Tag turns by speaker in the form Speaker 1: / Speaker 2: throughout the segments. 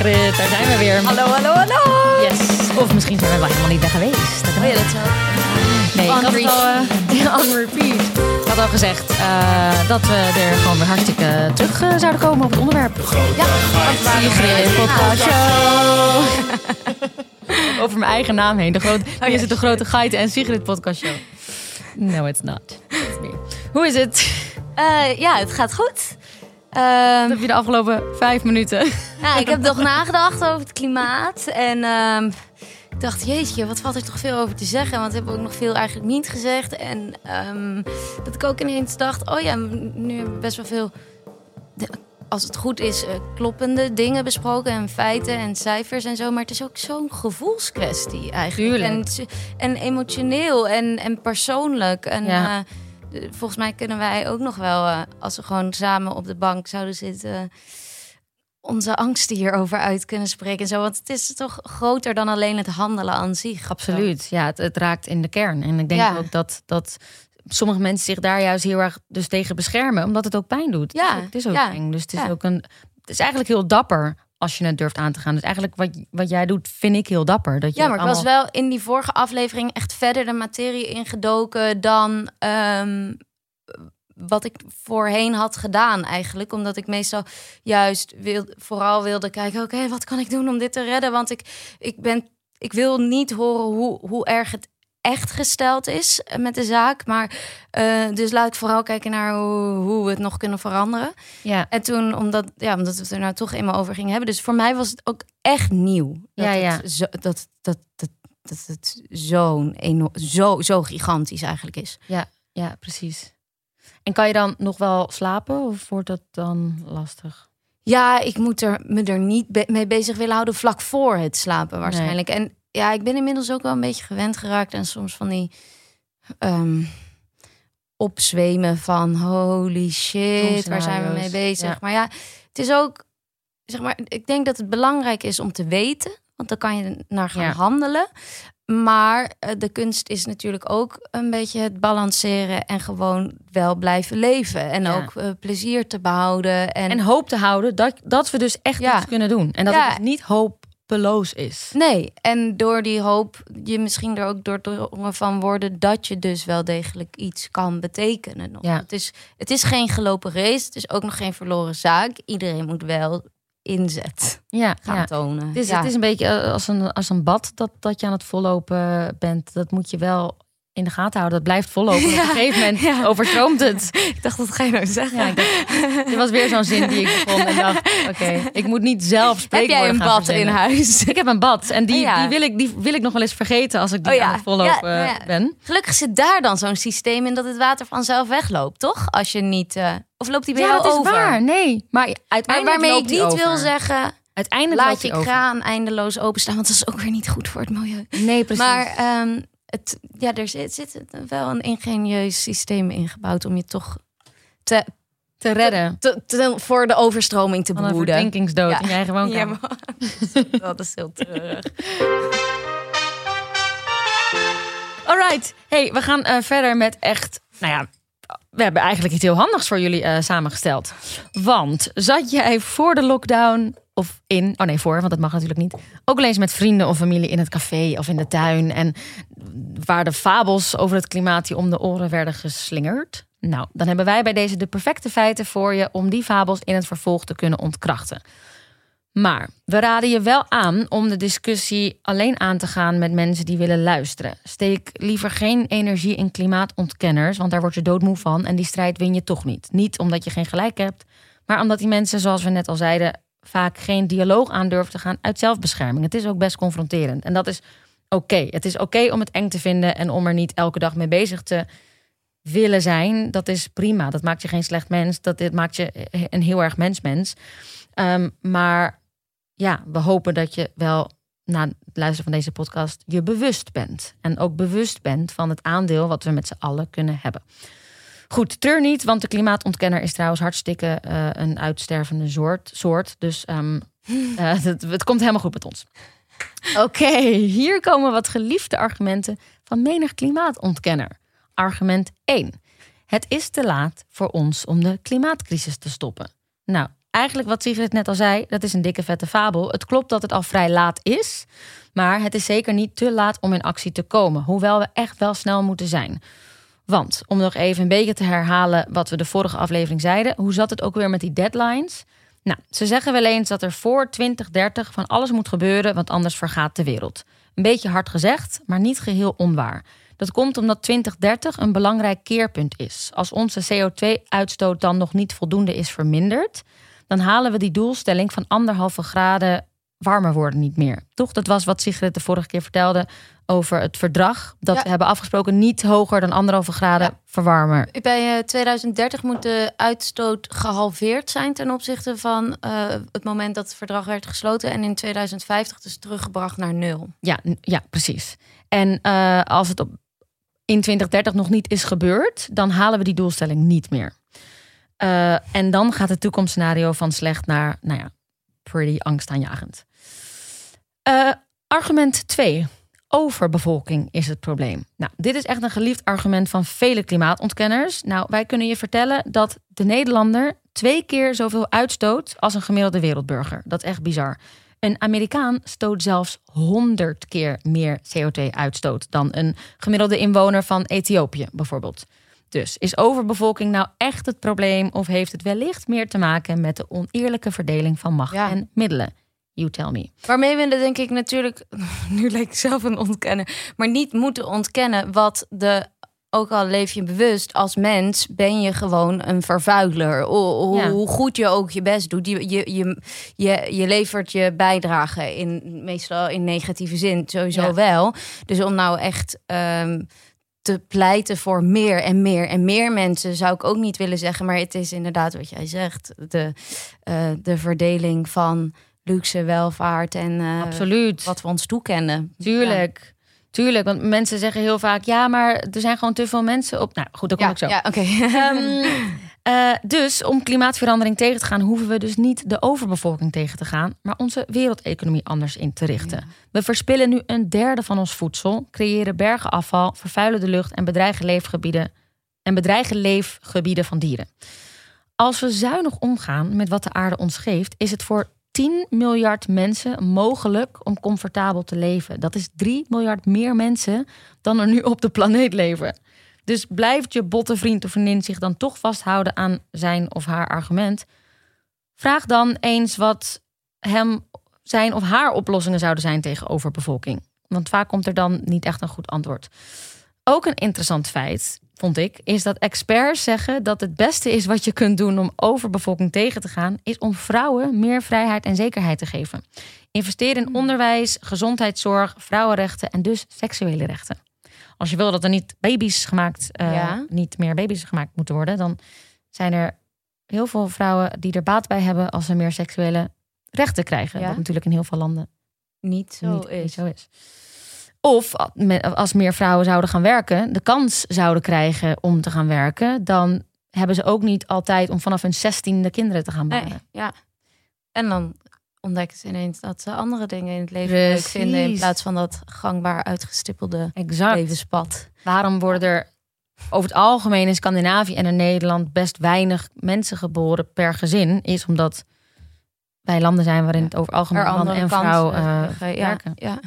Speaker 1: Daar zijn we weer.
Speaker 2: Hallo, hallo, hallo.
Speaker 1: Yes. Of misschien zijn we wel helemaal niet weg geweest. Dat kan
Speaker 2: Oh ja, dat zou...
Speaker 1: Nee, ik
Speaker 2: On
Speaker 1: had het al, eh, on repeat. Ik had al gezegd eh, dat we er gewoon weer hartstikke terug eh, zouden komen op het onderwerp.
Speaker 2: Ja, waar
Speaker 1: Sigrid Podcast Show. Over mijn eigen naam heen. De hier is het de grote Geiten en Sigrid Podcast Show. No, it's not. It's me. Hoe is het?
Speaker 2: Eh, ja, het gaat goed. Ehm,
Speaker 1: heb je de afgelopen vijf minuten?
Speaker 2: nou, ik heb nog nagedacht over het klimaat. En ehm, ik dacht, jeetje, wat valt er toch veel over te zeggen. Want we hebben ook nog veel eigenlijk niet gezegd. En ehm, dat ik ook ineens dacht, oh ja, nu hebben we best wel veel... de- Als het goed is, eh, kloppende dingen besproken en feiten en cijfers en zo. Maar het is ook zo'n gevoelskwestie eigenlijk. En, en emotioneel en, en persoonlijk. En
Speaker 1: Ja.
Speaker 2: eh, volgens mij kunnen wij ook nog wel, eh, als we gewoon samen op de bank zouden zitten, onze angsten hierover uit kunnen spreken. En zo. Want het is toch groter dan alleen het handelen aan zich.
Speaker 1: Absoluut. Ja, het, het raakt in de kern. En ik denk
Speaker 2: Ja.
Speaker 1: ook dat, dat sommige mensen zich daar juist heel erg dus tegen beschermen, omdat het ook pijn doet.
Speaker 2: Ja,
Speaker 1: het is ook
Speaker 2: ja,
Speaker 1: eng. Dus het is
Speaker 2: ja.
Speaker 1: ook een. Het is eigenlijk heel dapper als je het durft aan te gaan. Dus eigenlijk wat, wat jij doet, vind ik heel dapper. Dat je
Speaker 2: Ja, maar ik was wel in die vorige aflevering echt verder de materie ingedoken dan ehm, wat ik voorheen had gedaan eigenlijk. Omdat ik meestal juist wil, vooral wilde kijken, oké, wat kan ik doen om dit te redden? Want ik, ik, ben, ik wil niet horen hoe, hoe erg het echt gesteld is met de zaak. Maar eh, dus laat ik vooral kijken naar hoe, hoe we het nog kunnen veranderen.
Speaker 1: Ja,
Speaker 2: En toen, omdat, ja, omdat we het er nou toch eenmaal over gingen hebben. Dus voor mij was het ook echt nieuw. Dat
Speaker 1: Ja, ja.
Speaker 2: Het zo, dat, dat, dat, dat het zo'n zo, zo gigantisch eigenlijk is.
Speaker 1: ja, precies. En kan je dan nog wel slapen of wordt dat dan lastig?
Speaker 2: Ja, ik moet er, me er niet be- mee bezig willen houden vlak voor het slapen waarschijnlijk. En ja, ik ben inmiddels ook wel een beetje gewend geraakt. En soms van die ehm, opzwemen van holy shit, waar zijn we mee bezig?
Speaker 1: ja.
Speaker 2: Maar ja, het is ook, zeg maar, ik denk dat het belangrijk is om te weten. Want dan kan je naar gaan
Speaker 1: Ja.
Speaker 2: handelen. Maar eh, de kunst is natuurlijk ook een beetje het balanceren en gewoon wel blijven leven. En
Speaker 1: Ja.
Speaker 2: ook eh, plezier te behouden. En,
Speaker 1: En hoop te houden dat, dat we dus echt
Speaker 2: Ja.
Speaker 1: iets kunnen doen. En dat
Speaker 2: Ja.
Speaker 1: het dus niet hopeloos is.
Speaker 2: Nee, en door die hoop je misschien er ook doordrongen van worden dat je dus wel degelijk iets kan betekenen. Nog.
Speaker 1: Ja.
Speaker 2: Het, is, het is geen gelopen race, het is ook nog geen verloren zaak. Iedereen moet wel inzet
Speaker 1: Ja,
Speaker 2: gaan
Speaker 1: ja.
Speaker 2: tonen.
Speaker 1: Het is,
Speaker 2: ja.
Speaker 1: het is een beetje eh, als een, als een bad dat, dat je aan het vollopen bent. Dat moet je wel in de gaten houden. Dat blijft vollopen. Op een gegeven moment
Speaker 2: Ja.
Speaker 1: overstroomt het.
Speaker 2: Ik dacht, dat ga je nou zeggen.
Speaker 1: Ja, dacht, dit was weer zo'n zin die ik begon en dacht... Oké, ik moet niet zelf
Speaker 2: Heb
Speaker 1: spreekwoorden
Speaker 2: jij een bad in huis?
Speaker 1: Ik heb een bad en die,
Speaker 2: Oh ja.
Speaker 1: die, wil ik, die wil ik nog wel eens vergeten als ik die
Speaker 2: Oh ja.
Speaker 1: aan het vollopen
Speaker 2: Ja, ja.
Speaker 1: ben.
Speaker 2: Gelukkig zit daar dan zo'n systeem in dat het water vanzelf wegloopt, toch? Als je niet... eh, of loopt die bij
Speaker 1: Ja,
Speaker 2: jou
Speaker 1: dat is
Speaker 2: over?
Speaker 1: waar. Nee, maar
Speaker 2: Maar
Speaker 1: uiteindelijk
Speaker 2: waarmee
Speaker 1: loopt
Speaker 2: ik niet
Speaker 1: over.
Speaker 2: wil zeggen,
Speaker 1: Uiteindelijk
Speaker 2: laat je
Speaker 1: over.
Speaker 2: kraan eindeloos openstaan. Want dat is ook weer niet goed voor het milieu.
Speaker 1: Nee, precies.
Speaker 2: Maar ehm, het, ja, er zit, zit wel een ingenieus systeem ingebouwd om je toch te,
Speaker 1: te redden
Speaker 2: te, te- voor de overstroming te
Speaker 1: van een
Speaker 2: behoeden.
Speaker 1: verdrinkingsdood
Speaker 2: Ja.
Speaker 1: in je eigen
Speaker 2: Ja,
Speaker 1: woonkamer.
Speaker 2: maar- dat is heel treurig.
Speaker 1: Alright. Hey, we gaan eh, verder met echt. Nou ja, we hebben eigenlijk iets heel handigs voor jullie eh, samengesteld. Want zat jij voor de lockdown of in. Oh nee, voor, want dat mag natuurlijk niet. Ook al eens met vrienden of familie in het café of in de tuin. En waar de fabels over het klimaat om de oren werden geslingerd. Nou, dan hebben wij bij deze de perfecte feiten voor je om die fabels in het vervolg te kunnen ontkrachten. Maar we raden je wel aan om de discussie alleen aan te gaan met mensen die willen luisteren. Steek liever geen energie in klimaatontkenners, want daar word je doodmoe van en die strijd win je toch niet. Niet omdat je geen gelijk hebt, maar omdat die mensen, zoals we net al zeiden, vaak geen dialoog aandurven te gaan uit zelfbescherming. Het is ook best confronterend en dat is oké. Het is oké om het eng te vinden en om er niet elke dag mee bezig te willen zijn. Dat is prima. Dat maakt je geen slecht mens. Dat dit maakt je een heel erg mens-mens. Ehm, maar ja, we hopen dat je wel na het luisteren van deze podcast je bewust bent. En ook bewust bent van het aandeel wat we met z'n allen kunnen hebben. Goed, treur niet, want de klimaatontkenner is trouwens hartstikke eh, een uitstervende soort. soort dus ehm, eh, het, het komt helemaal goed met ons. Oké, hier komen wat geliefde argumenten van menig klimaatontkenner. Argument 1. Het is te laat voor ons om de klimaatcrisis te stoppen. Nou, eigenlijk wat Sigrid net al zei, dat is een dikke vette fabel. Het klopt dat het al vrij laat is, maar het is zeker niet te laat om in actie te komen. Hoewel we echt wel snel moeten zijn. Want, om nog even een beetje te herhalen wat we de vorige aflevering zeiden, hoe zat het ook weer met die deadlines? Nou, ze zeggen wel eens dat er voor 2030 van alles moet gebeuren, want anders vergaat de wereld. Een beetje hard gezegd, maar niet geheel onwaar. Dat komt omdat 2030 een belangrijk keerpunt is. Als onze CO2-uitstoot dan nog niet voldoende is verminderd, dan halen we die doelstelling van anderhalve graden warmer worden niet meer. Toch? Dat was wat Sigrid de vorige keer vertelde over het verdrag. Dat
Speaker 2: Ja.
Speaker 1: we hebben afgesproken niet hoger dan anderhalve graden
Speaker 2: Ja.
Speaker 1: verwarmen.
Speaker 2: Bij eh, 2030 moet de uitstoot gehalveerd zijn ten opzichte van eh, het moment dat het verdrag werd gesloten. En in 2050 dus teruggebracht naar nul.
Speaker 1: Ja, ja precies. En eh, als het op, in 2030 nog niet is gebeurd, dan halen we die doelstelling niet meer. Eh, en dan gaat het toekomstscenario van slecht naar, nou ja, pretty angstaanjagend. Eh, argument 2. Overbevolking is het probleem. Nou, dit is echt een geliefd argument van vele klimaatontkenners. Nou, wij kunnen je vertellen dat de Nederlander twee keer zoveel uitstoot als een gemiddelde wereldburger. Dat is echt bizar. Een Amerikaan stoot zelfs 100 keer meer CO2-uitstoot dan een gemiddelde inwoner van Ethiopië, bijvoorbeeld. Dus is overbevolking nou echt het probleem of heeft het wellicht meer te maken met de oneerlijke verdeling van macht
Speaker 2: Ja.
Speaker 1: en middelen? You tell me.
Speaker 2: Waarmee we denk ik natuurlijk, nu leek ik zelf een ontkennen, maar niet moeten ontkennen wat de, ook al leef je bewust, als mens ben je gewoon een vervuiler. Hoe,
Speaker 1: Ja.
Speaker 2: hoe goed je ook je best doet, je, je, je, je, je levert je bijdrage in, meestal in negatieve zin, sowieso
Speaker 1: Ja.
Speaker 2: wel. Dus om nou echt ehm, te pleiten voor meer en meer en meer mensen zou ik ook niet willen zeggen, maar het is inderdaad wat jij zegt, de, eh, de verdeling van luxe, welvaart en eh,
Speaker 1: Absoluut.
Speaker 2: wat we ons toekennen.
Speaker 1: Tuurlijk. Tuurlijk, want mensen zeggen heel vaak... ja, maar er zijn gewoon te veel mensen op... Nou goed, daar kom
Speaker 2: Ja,
Speaker 1: ik zo.
Speaker 2: ja oké.
Speaker 1: Ehm, eh, dus om klimaatverandering tegen te gaan... hoeven we dus niet de overbevolking tegen te gaan... maar onze wereldeconomie anders in te richten. We verspillen nu een derde van ons voedsel... creëren bergen afval, vervuilen de lucht... en bedreigen leefgebieden, en bedreigen leefgebieden van dieren. Als we zuinig omgaan met wat de aarde ons geeft... is het voor 10 miljard mensen mogelijk om comfortabel te leven. Dat is 3 miljard meer mensen dan er nu op de planeet leven. Dus blijft je botte vriend of vriendin zich dan toch vasthouden aan zijn of haar argument? Vraag dan eens wat hem zijn of haar oplossingen zouden zijn tegen overbevolking. Want vaak komt er dan niet echt een goed antwoord. Ook een interessant feit, vond ik, is dat experts zeggen dat het beste is wat je kunt doen om overbevolking tegen te gaan, is om vrouwen meer vrijheid en zekerheid te geven. Investeer in onderwijs, gezondheidszorg, vrouwenrechten en dus seksuele rechten. Als je wil dat er niet baby's gemaakt, eh,
Speaker 2: Ja.
Speaker 1: niet meer baby's gemaakt moeten worden, dan zijn er heel veel vrouwen die er baat bij hebben als ze meer seksuele rechten krijgen.
Speaker 2: Ja.
Speaker 1: Wat natuurlijk in heel veel landen
Speaker 2: niet zo
Speaker 1: niet,
Speaker 2: is.
Speaker 1: niet zo is. Of als meer vrouwen zouden gaan werken, de kans zouden krijgen om te gaan werken, dan hebben ze ook niet altijd om vanaf hun zestiende kinderen te gaan
Speaker 2: Nee,
Speaker 1: baren.
Speaker 2: ja. En dan ontdekken ze ineens dat ze andere dingen in het leven leuk vinden... in plaats van dat gangbaar uitgestippelde
Speaker 1: Exact.
Speaker 2: levenspad.
Speaker 1: Waarom worden er over het algemeen in Scandinavië en in Nederland best weinig mensen geboren per gezin? Is omdat wij landen zijn waarin het over het algemeen man en vrouw eh,
Speaker 2: ja,
Speaker 1: werken.
Speaker 2: ja.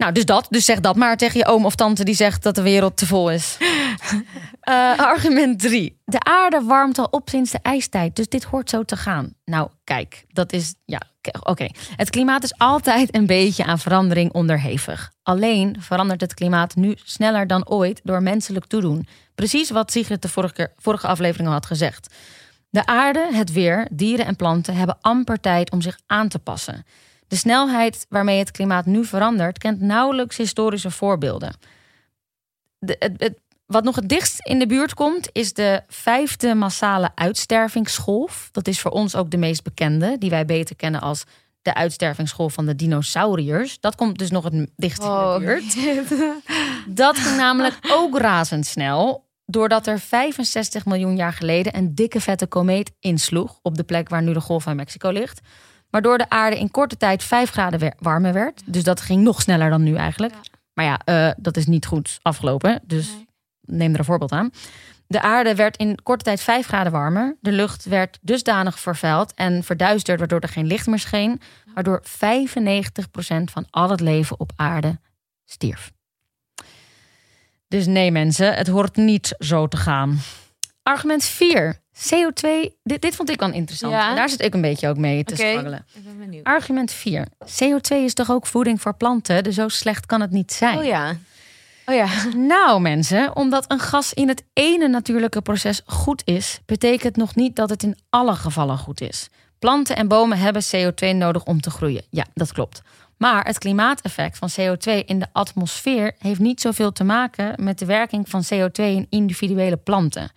Speaker 1: Nou, dus dat. Dus zeg dat maar tegen je oom of tante die zegt dat de wereld te vol is. Eh, argument drie. De aarde warmt al op sinds de ijstijd, dus dit hoort zo te gaan. Nou, kijk, dat is. Ja, oké. Het klimaat is altijd een beetje aan verandering onderhevig. Alleen verandert het klimaat nu sneller dan ooit door menselijk toedoen. Precies wat Sigrid de vorige, vorige aflevering al had gezegd. De aarde, het weer, dieren en planten hebben amper tijd om zich aan te passen. De snelheid waarmee het klimaat nu verandert, kent nauwelijks historische voorbeelden. De, het, het- wat nog het dichtst in de buurt komt, is de vijfde massale uitstervingsgolf. Dat is voor ons ook de meest bekende, die wij beter kennen als de uitstervingsgolf van de dinosauriërs. Dat komt dus nog het dichtst in de buurt. Dat ging namelijk ook razendsnel. Doordat er 65 miljoen jaar geleden een dikke vette komeet insloeg op de plek waar nu de golf van Mexico ligt. Waardoor de aarde in korte tijd 5 graden warmer werd. Dus dat ging nog sneller dan nu eigenlijk. Maar ja, eh, dat is niet goed afgelopen. Dus
Speaker 2: Nee.
Speaker 1: neem er een voorbeeld aan. De aarde werd in korte tijd 5 graden warmer. De lucht werd dusdanig vervuild en verduisterd, waardoor er geen licht meer scheen. Waardoor 95% van al het leven op aarde stierf. Dus nee, mensen, het hoort niet zo te gaan. Argument 4. CO2, dit, dit vond ik wel interessant.
Speaker 2: Ja.
Speaker 1: Daar zit ik een beetje ook mee te.
Speaker 2: Ik ben benieuwd.
Speaker 1: Argument 4. CO2 is toch ook voeding voor planten, dus zo slecht kan het niet zijn.
Speaker 2: Oh ja. Oh ja.
Speaker 1: Nou mensen, omdat een gas in het ene natuurlijke proces goed is, betekent nog niet dat het in alle gevallen goed is. Planten en bomen hebben CO2 nodig om te groeien. Ja, dat klopt. Maar het klimaateffect van CO2 in de atmosfeer heeft niet zoveel te maken met de werking van CO2 in individuele planten.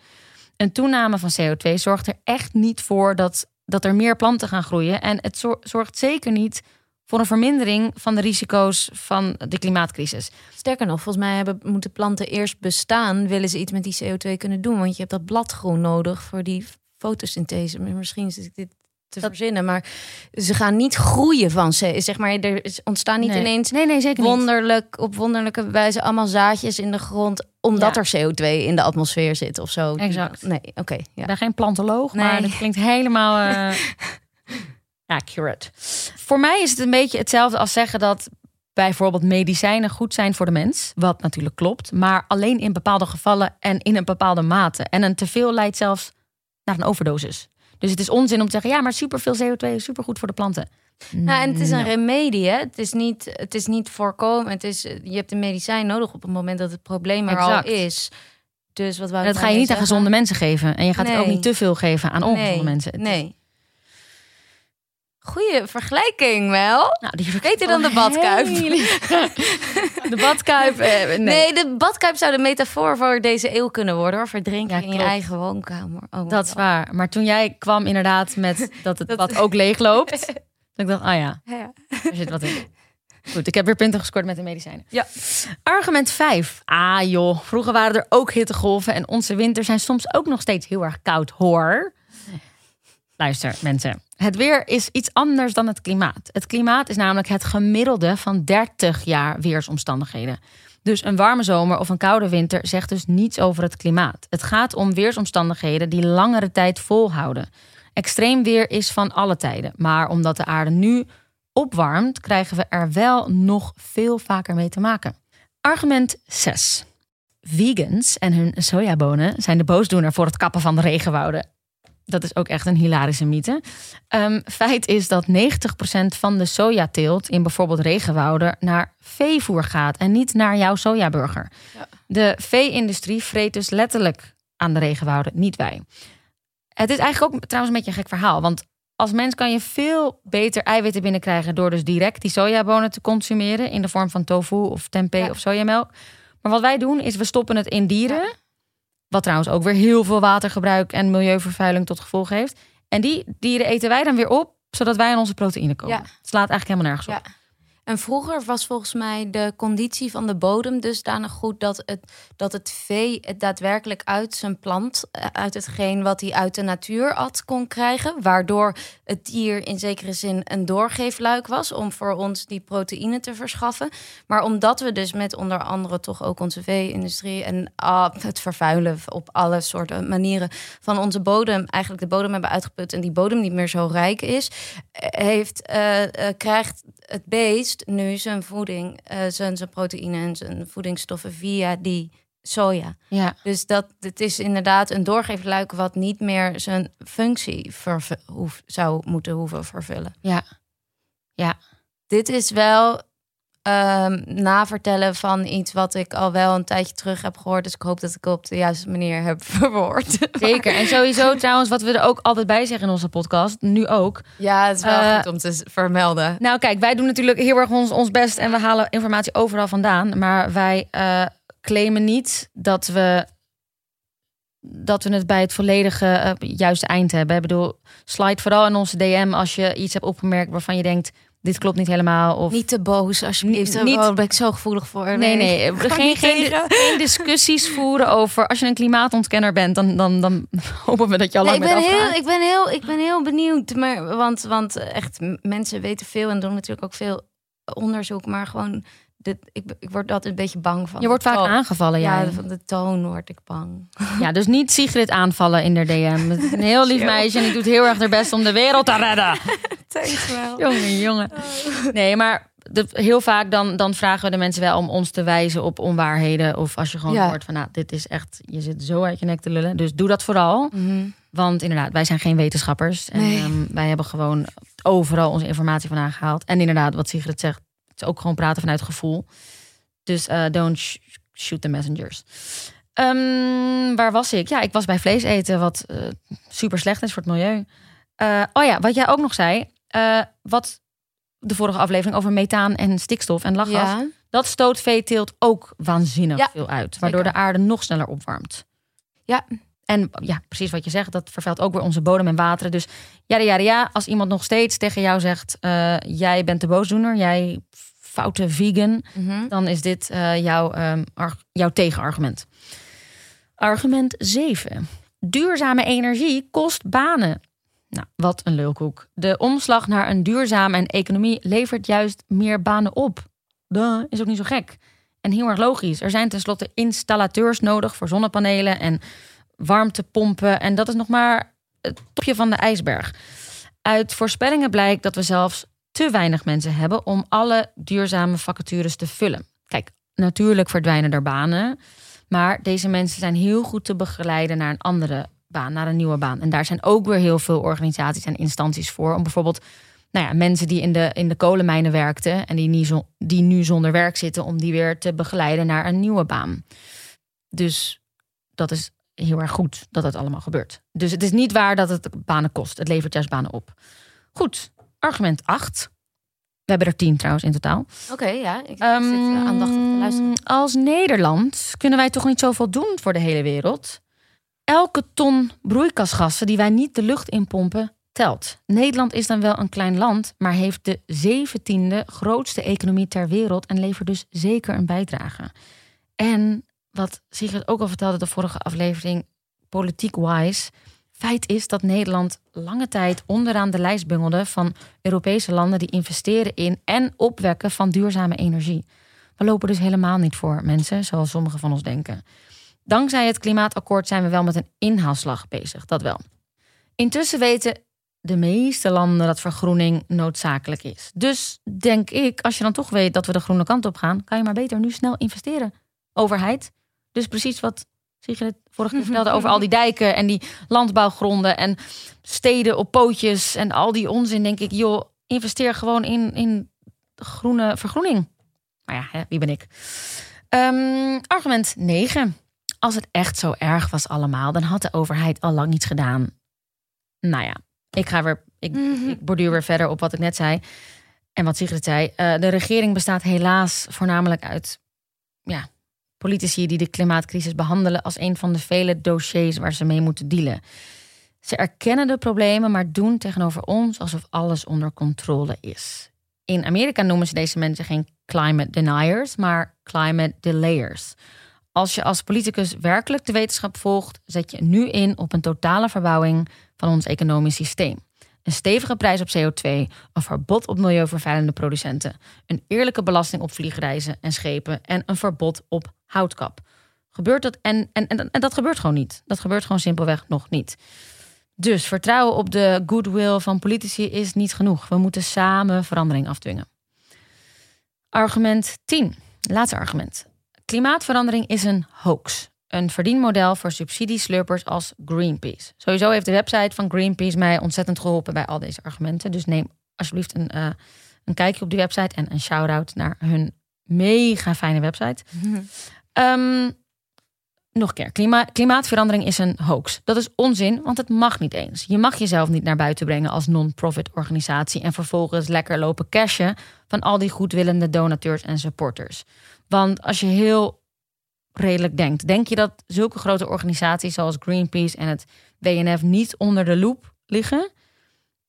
Speaker 1: Een toename van CO2 zorgt er echt niet voor dat, dat er meer planten gaan groeien. En het zor- zorgt zeker niet voor een vermindering van de risico's van de klimaatcrisis.
Speaker 2: Sterker nog, volgens mij hebben, moeten planten eerst bestaan, willen ze iets met die CO2 kunnen doen. Want je hebt dat bladgroen nodig voor die fotosynthese. Misschien is dit te
Speaker 1: Dat-
Speaker 2: verzinnen, maar ze gaan niet groeien van ze. Zeg maar, er ontstaan niet
Speaker 1: Nee.
Speaker 2: ineens
Speaker 1: Nee, nee, zeker niet.
Speaker 2: wonderlijk, op wonderlijke wijze allemaal zaadjes in de grond, omdat
Speaker 1: Ja.
Speaker 2: er CO2 in de atmosfeer zit of zo.
Speaker 1: Exact.
Speaker 2: Nee, oké. Ja.
Speaker 1: ben geen plantoloog, maar dat klinkt helemaal eh, accurate. Voor mij is het een beetje hetzelfde als zeggen dat bijvoorbeeld medicijnen goed zijn voor de mens. Wat natuurlijk klopt, maar alleen in bepaalde gevallen en in een bepaalde mate. En een teveel leidt zelfs naar een overdosis. Dus het is onzin om te zeggen, ja, maar superveel CO2 is supergoed voor de planten.
Speaker 2: Nou, en het is een
Speaker 1: Nou,
Speaker 2: remedie, hè? Het is niet, het is niet voorkomen. Het is, je hebt een medicijn nodig op het moment dat het probleem er
Speaker 1: Exact.
Speaker 2: al is. Dus wat wou
Speaker 1: en dat ga je niet aan gezonde mensen geven. En je gaat er ook niet te veel geven aan ongezonde
Speaker 2: nee,
Speaker 1: mensen. Het is-
Speaker 2: Nee. Goeie vergelijking, wel.
Speaker 1: Nou, die
Speaker 2: Beter dan de badkuip.
Speaker 1: De badkuip, eh, nee.
Speaker 2: Nee. de badkuip zou de metafoor voor deze eeuw kunnen worden. Hoor. Verdrinken
Speaker 1: Ja,
Speaker 2: in je eigen woonkamer. Oh,
Speaker 1: Dat is waar. Maar toen jij kwam inderdaad met dat het
Speaker 2: Dat-
Speaker 1: bad ook leeg loopt. ik dacht, ah ja,
Speaker 2: Ja.
Speaker 1: er zit wat in. Goed, ik heb weer punten gescoord met de medicijnen.
Speaker 2: Ja.
Speaker 1: Argument 5. Ah joh, vroeger waren er ook hittegolven. En onze winters zijn soms ook nog steeds heel erg koud hoor. Luister mensen. Het weer is iets anders dan het klimaat. Het klimaat is namelijk het gemiddelde van 30 jaar weersomstandigheden. Dus een warme zomer of een koude winter zegt dus niets over het klimaat. Het gaat om weersomstandigheden die langere tijd volhouden. Extreem weer is van alle tijden. Maar omdat de aarde nu opwarmt, krijgen we er wel nog veel vaker mee te maken. Argument 6. Vegans en hun sojabonen zijn de boosdoener voor het kappen van de regenwouden. Dat is ook echt een hilarische mythe. Ehm, feit is dat 90% van de sojateelt in bijvoorbeeld regenwouden naar veevoer gaat en niet naar jouw sojaburger.
Speaker 2: Ja.
Speaker 1: De vee-industrie vreet dus letterlijk aan de regenwouden, niet wij. Het is eigenlijk ook trouwens een beetje een gek verhaal, want als mens kan je veel beter eiwitten binnenkrijgen door dus direct die sojabonen te consumeren in de vorm van tofu of tempeh
Speaker 2: Ja.
Speaker 1: of sojamelk. Maar wat wij doen is we stoppen het in dieren. Wat trouwens ook weer heel veel watergebruik en milieuvervuiling tot gevolg heeft. En die dieren eten wij dan weer op, zodat wij aan onze proteïne komen.
Speaker 2: Ja.
Speaker 1: Het slaat eigenlijk helemaal nergens op.
Speaker 2: Ja. En vroeger was volgens mij de conditie van de bodem dusdanig goed dat het, dat het vee het daadwerkelijk uit zijn plant, eh, uit hetgeen wat hij uit de natuur at, kon krijgen. Waardoor het dier in zekere zin een doorgeefluik was om voor ons die proteïne te verschaffen. Maar omdat we dus met onder andere toch ook onze vee-industrie en ah, het vervuilen op alle soorten manieren van onze bodem, eigenlijk de bodem hebben uitgeput en die bodem niet meer zo rijk is, eh, heeft, eh, krijgt het beest nu zijn voeding, eh, zijn, zijn proteïne en zijn voedingsstoffen via die soja.
Speaker 1: Ja.
Speaker 2: Dus dat het is inderdaad een doorgeefluik wat niet meer zijn functie hoef, zou moeten hoeven vervullen.
Speaker 1: Ja. Ja.
Speaker 2: Dit is wel ehm, navertellen van iets wat ik al wel een tijdje terug heb gehoord. Dus ik hoop dat ik op de juiste manier heb verwoord.
Speaker 1: Zeker. En sowieso trouwens, wat we er ook altijd bij zeggen in onze podcast, nu ook.
Speaker 2: Ja, het is wel
Speaker 1: Eh,
Speaker 2: goed om te vermelden.
Speaker 1: Nou, kijk, wij doen natuurlijk heel erg ons, ons best en we halen informatie overal vandaan. Maar wij eh, claimen niet dat we, dat we het bij het volledige eh, juiste eind hebben. Ik bedoel, slide vooral in onze DM als je iets hebt opgemerkt waarvan je denkt, dit klopt niet helemaal. Of
Speaker 2: Niet te boos, alsjeblieft.
Speaker 1: Niet- niet-
Speaker 2: Oh, ben ik zo gevoelig voor.
Speaker 1: Nee, nee. Geen, geen, discussies voeren over. Als je een klimaatontkenner bent, dan, dan, dan hopen we dat je al
Speaker 2: Nee,
Speaker 1: lang
Speaker 2: ik, ben heel, ik, ben heel, ik ben heel benieuwd. Maar, want, want echt, mensen weten veel en doen natuurlijk ook veel onderzoek. Maar gewoon dit, ik, ik word altijd een beetje bang van.
Speaker 1: Je wordt vaak
Speaker 2: toon.
Speaker 1: aangevallen, ja.
Speaker 2: Ja, van de toon word ik bang.
Speaker 1: Ja, dus niet Sigrid aanvallen in de DM. Het is een heel lief
Speaker 2: Chill.
Speaker 1: meisje en die doet heel erg haar best om de wereld te redden.
Speaker 2: Thanks wel.
Speaker 1: Jongen, jongen. Nee, maar de, heel vaak dan, dan vragen we de mensen wel om ons te wijzen op onwaarheden. Of als je gewoon
Speaker 2: Ja.
Speaker 1: hoort van, nou, dit is echt, je zit zo uit je nek te lullen. Dus doe dat vooral.
Speaker 2: Mhm.
Speaker 1: Want inderdaad, wij zijn geen wetenschappers. En
Speaker 2: Nee.
Speaker 1: ehm, wij hebben gewoon overal onze informatie vandaan gehaald. En inderdaad, wat Sigrid zegt, het is ook gewoon praten vanuit gevoel. Dus eh, don't sh- shoot the messengers. Ehm, waar was ik? Ja, ik was bij vlees eten, wat eh, super slecht is voor het milieu. Eh, oh ja, wat jij ook nog zei. wat de vorige aflevering over methaan en stikstof en lachgas.
Speaker 2: Ja.
Speaker 1: Dat stoot veeteelt ook waanzinnig
Speaker 2: Ja,
Speaker 1: veel uit. Waardoor
Speaker 2: zeker.
Speaker 1: de aarde nog sneller opwarmt.
Speaker 2: Ja.
Speaker 1: En ja, precies wat je zegt. Dat vervuilt ook weer onze bodem en wateren. Dus ja, ja, ja. Als iemand nog steeds tegen jou zegt... eh, jij bent de boosdoener, jij foute vegan...
Speaker 2: Mhm.
Speaker 1: dan is dit eh, jouw, ehm, jouw tegenargument. Argument 7. Duurzame energie kost banen. Nou, wat een lulkoek. De omslag naar een duurzame en economie levert juist meer banen op. Dat is ook niet zo gek. En heel erg logisch. Er zijn tenslotte installateurs nodig voor zonnepanelen en warmtepompen. En dat is nog maar het topje van de ijsberg. Uit voorspellingen blijkt dat we zelfs te weinig mensen hebben om alle duurzame vacatures te vullen. Kijk, natuurlijk verdwijnen er banen. Maar deze mensen zijn heel goed te begeleiden naar een andere baan, naar een nieuwe baan. En daar zijn ook weer heel veel organisaties en instanties voor. Om bijvoorbeeld nou ja, mensen die in de, in de kolenmijnen werkten en die, niet zo, die nu zonder werk zitten, om die weer te begeleiden naar een nieuwe baan. Dus dat is heel erg goed dat het allemaal gebeurt. Dus het is niet waar dat het banen kost. Het levert juist banen op. Goed, argument 8. We hebben er 10 trouwens in totaal.
Speaker 2: Oké, ja. Ik zit
Speaker 1: Ehm,
Speaker 2: eh, aandachtig te luisteren.
Speaker 1: Als Nederland kunnen wij toch niet zoveel doen voor de hele wereld? Elke ton broeikasgassen die wij niet de lucht inpompen, telt. Nederland is dan wel een klein land, maar heeft de zeventiende grootste economie ter wereld en levert dus zeker een bijdrage. En wat Sigrid ook al vertelde de vorige aflevering, politiek-wise, feit is dat Nederland lange tijd onderaan de lijst bungelde van Europese landen die investeren in en opwekken van duurzame energie. We lopen dus helemaal niet voor mensen, zoals sommigen van ons denken. Dankzij het klimaatakkoord zijn we wel met een inhaalslag bezig, dat wel. Intussen weten de meeste landen dat vergroening noodzakelijk is. Dus denk ik, als je dan toch weet dat we de groene kant op gaan, kan je maar beter nu snel investeren. Overheid. Dus precies wat Sigrid vorige keer vertelde over al die dijken en die landbouwgronden en steden op pootjes en al die onzin. Denk ik, joh, investeer gewoon in, in groene vergroening. Maar ja, hè, wie ben ik? Ehm, argument 9. Als het echt zo erg was allemaal, dan had de overheid al lang iets gedaan. Nou ja, ik ga weer, ik,
Speaker 2: Mhm.
Speaker 1: ik borduur weer verder op wat ik net zei. En wat Sigrid zei. Eh, de regering bestaat helaas voornamelijk uit ja, politici die de klimaatcrisis behandelen als een van de vele dossiers waar ze mee moeten dealen. Ze erkennen de problemen, maar doen tegenover ons alsof alles onder controle is. In Amerika noemen ze deze mensen geen climate deniers, maar climate delayers. Als je als politicus werkelijk de wetenschap volgt, zet je nu in op een totale verbouwing van ons economisch systeem. Een stevige prijs op CO2, een verbod op milieuvervuilende producenten, een eerlijke belasting op vliegreizen en schepen en een verbod op houtkap. Gebeurt dat? En, en, en, en dat gebeurt gewoon niet. Dat gebeurt gewoon simpelweg nog niet. Dus vertrouwen op de goodwill van politici is niet genoeg. We moeten samen verandering afdwingen. Argument 10. Laatste argument. Klimaatverandering is een hoax. Een verdienmodel voor subsidieslurpers als Greenpeace. Sowieso heeft de website van Greenpeace mij ontzettend geholpen bij al deze argumenten. Dus neem alsjeblieft een, eh, een kijkje op die website en een shout-out naar hun mega fijne website. Ehm, nog een keer. Klima klimaatverandering is een hoax. Dat is onzin, want het mag niet eens. Je mag jezelf niet naar buiten brengen als non-profit organisatie en vervolgens lekker lopen cashen van al die goedwillende donateurs en supporters. Want als je heel redelijk denkt, denk je dat zulke grote organisaties zoals Greenpeace en het WNF niet onder de loep liggen?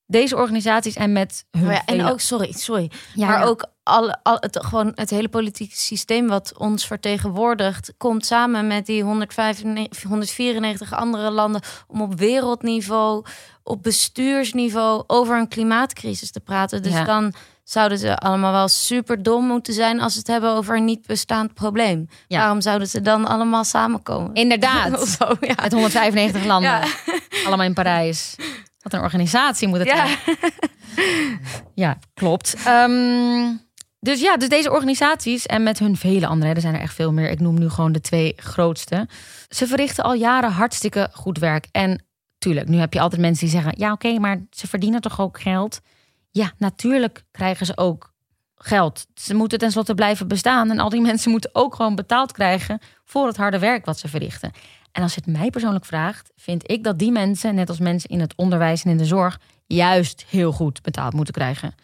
Speaker 1: Deze organisaties en met hun
Speaker 2: Oh ja, en ook, sorry, sorry.
Speaker 1: Ja,
Speaker 2: maar
Speaker 1: ja.
Speaker 2: ook alle, al, het, gewoon het hele politieke systeem wat ons vertegenwoordigt, komt samen met die 195, 194 andere landen om op wereldniveau, op bestuursniveau over een klimaatcrisis te praten. Dus dan zouden ze allemaal wel super dom moeten zijn als ze het hebben over een niet bestaand probleem.
Speaker 1: Ja.
Speaker 2: Waarom zouden ze dan allemaal samenkomen?
Speaker 1: Inderdaad.
Speaker 2: Of zo, ja.
Speaker 1: Uit 195 landen.
Speaker 2: Ja.
Speaker 1: Allemaal in Parijs. Wat een organisatie moet het
Speaker 2: Ja.
Speaker 1: zijn. Ja, klopt. Ehm, dus ja, dus deze organisaties en met hun vele andere, er zijn er echt veel meer. Ik noem nu gewoon de twee grootste. Ze verrichten al jaren hartstikke goed werk. En tuurlijk, nu heb je altijd mensen die zeggen: ja, oké, maar ze verdienen toch ook geld? Ja, natuurlijk krijgen ze ook geld. Ze moeten tenslotte blijven bestaan. En al die mensen moeten ook gewoon betaald krijgen voor het harde werk wat ze verrichten. En als je het mij persoonlijk vraagt, vind ik dat die mensen, net als mensen in het onderwijs en in de zorg, juist heel goed betaald moeten krijgen.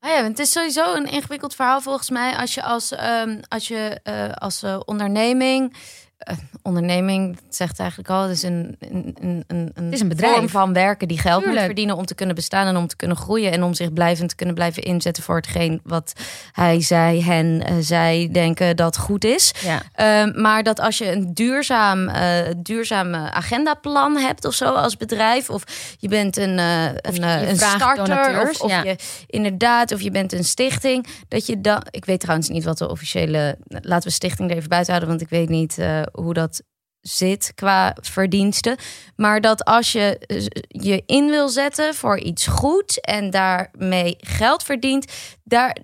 Speaker 2: Ah ja, het is sowieso een ingewikkeld verhaal volgens mij als je als, ehm, als, je, eh, als eh, onderneming. Eh, onderneming zegt eigenlijk al, het is een, een, een, een, een
Speaker 1: is een bedrijf.
Speaker 2: vorm van werken die geld moet verdienen om te kunnen bestaan en om te kunnen groeien en om zich blijvend te kunnen blijven inzetten voor hetgeen wat hij, zij, hen, eh, zij denken dat goed is.
Speaker 1: Ja.
Speaker 2: Ehm, maar dat als je een duurzaam, eh duurzaam eh, agendaplan hebt of zo als bedrijf, of je bent een, een, een starter,
Speaker 1: donateurs,
Speaker 2: of, of
Speaker 1: ja.
Speaker 2: je inderdaad, of je bent een stichting, dat je dan, ik weet trouwens niet wat de officiële, laten we stichting er even buiten houden, want ik weet niet hoe dat zit qua verdiensten. Maar dat als je eh, je in wil zetten voor iets goed en daarmee geld verdient, daar,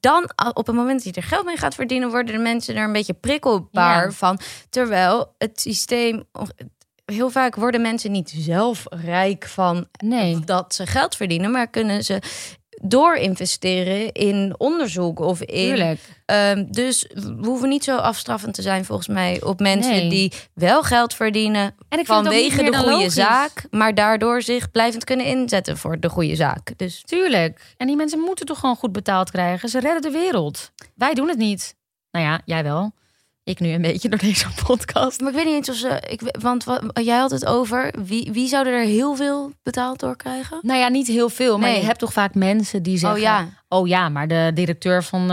Speaker 2: dan op het moment dat je er geld mee gaat verdienen, worden de mensen er een beetje prikkelbaar
Speaker 1: Ja.
Speaker 2: van. Terwijl het systeem. Heel vaak worden mensen niet zelf rijk van
Speaker 1: Nee.
Speaker 2: dat ze geld verdienen, maar kunnen ze door investeren in onderzoek of in. Ehm, dus we hoeven niet zo afstraffend te zijn volgens mij op mensen
Speaker 1: Nee.
Speaker 2: die wel geld verdienen
Speaker 1: En
Speaker 2: vanwege de goede
Speaker 1: logisch.
Speaker 2: zaak, maar daardoor zich blijvend kunnen inzetten voor de goede zaak. Dus
Speaker 1: Tuurlijk. En die mensen moeten toch gewoon goed betaald krijgen. Ze redden de wereld. Wij doen het niet. Nou ja, jij wel. Ik nu een beetje door deze podcast.
Speaker 2: Maar ik weet niet eens of ze. Ik, want wat, jij had het over. Wie, wie zou er heel veel betaald door krijgen?
Speaker 1: Nou ja, niet heel veel. Maar
Speaker 2: Nee.
Speaker 1: je hebt toch vaak mensen die zeggen...
Speaker 2: Oh ja.
Speaker 1: Oh ja, maar de directeur van eh,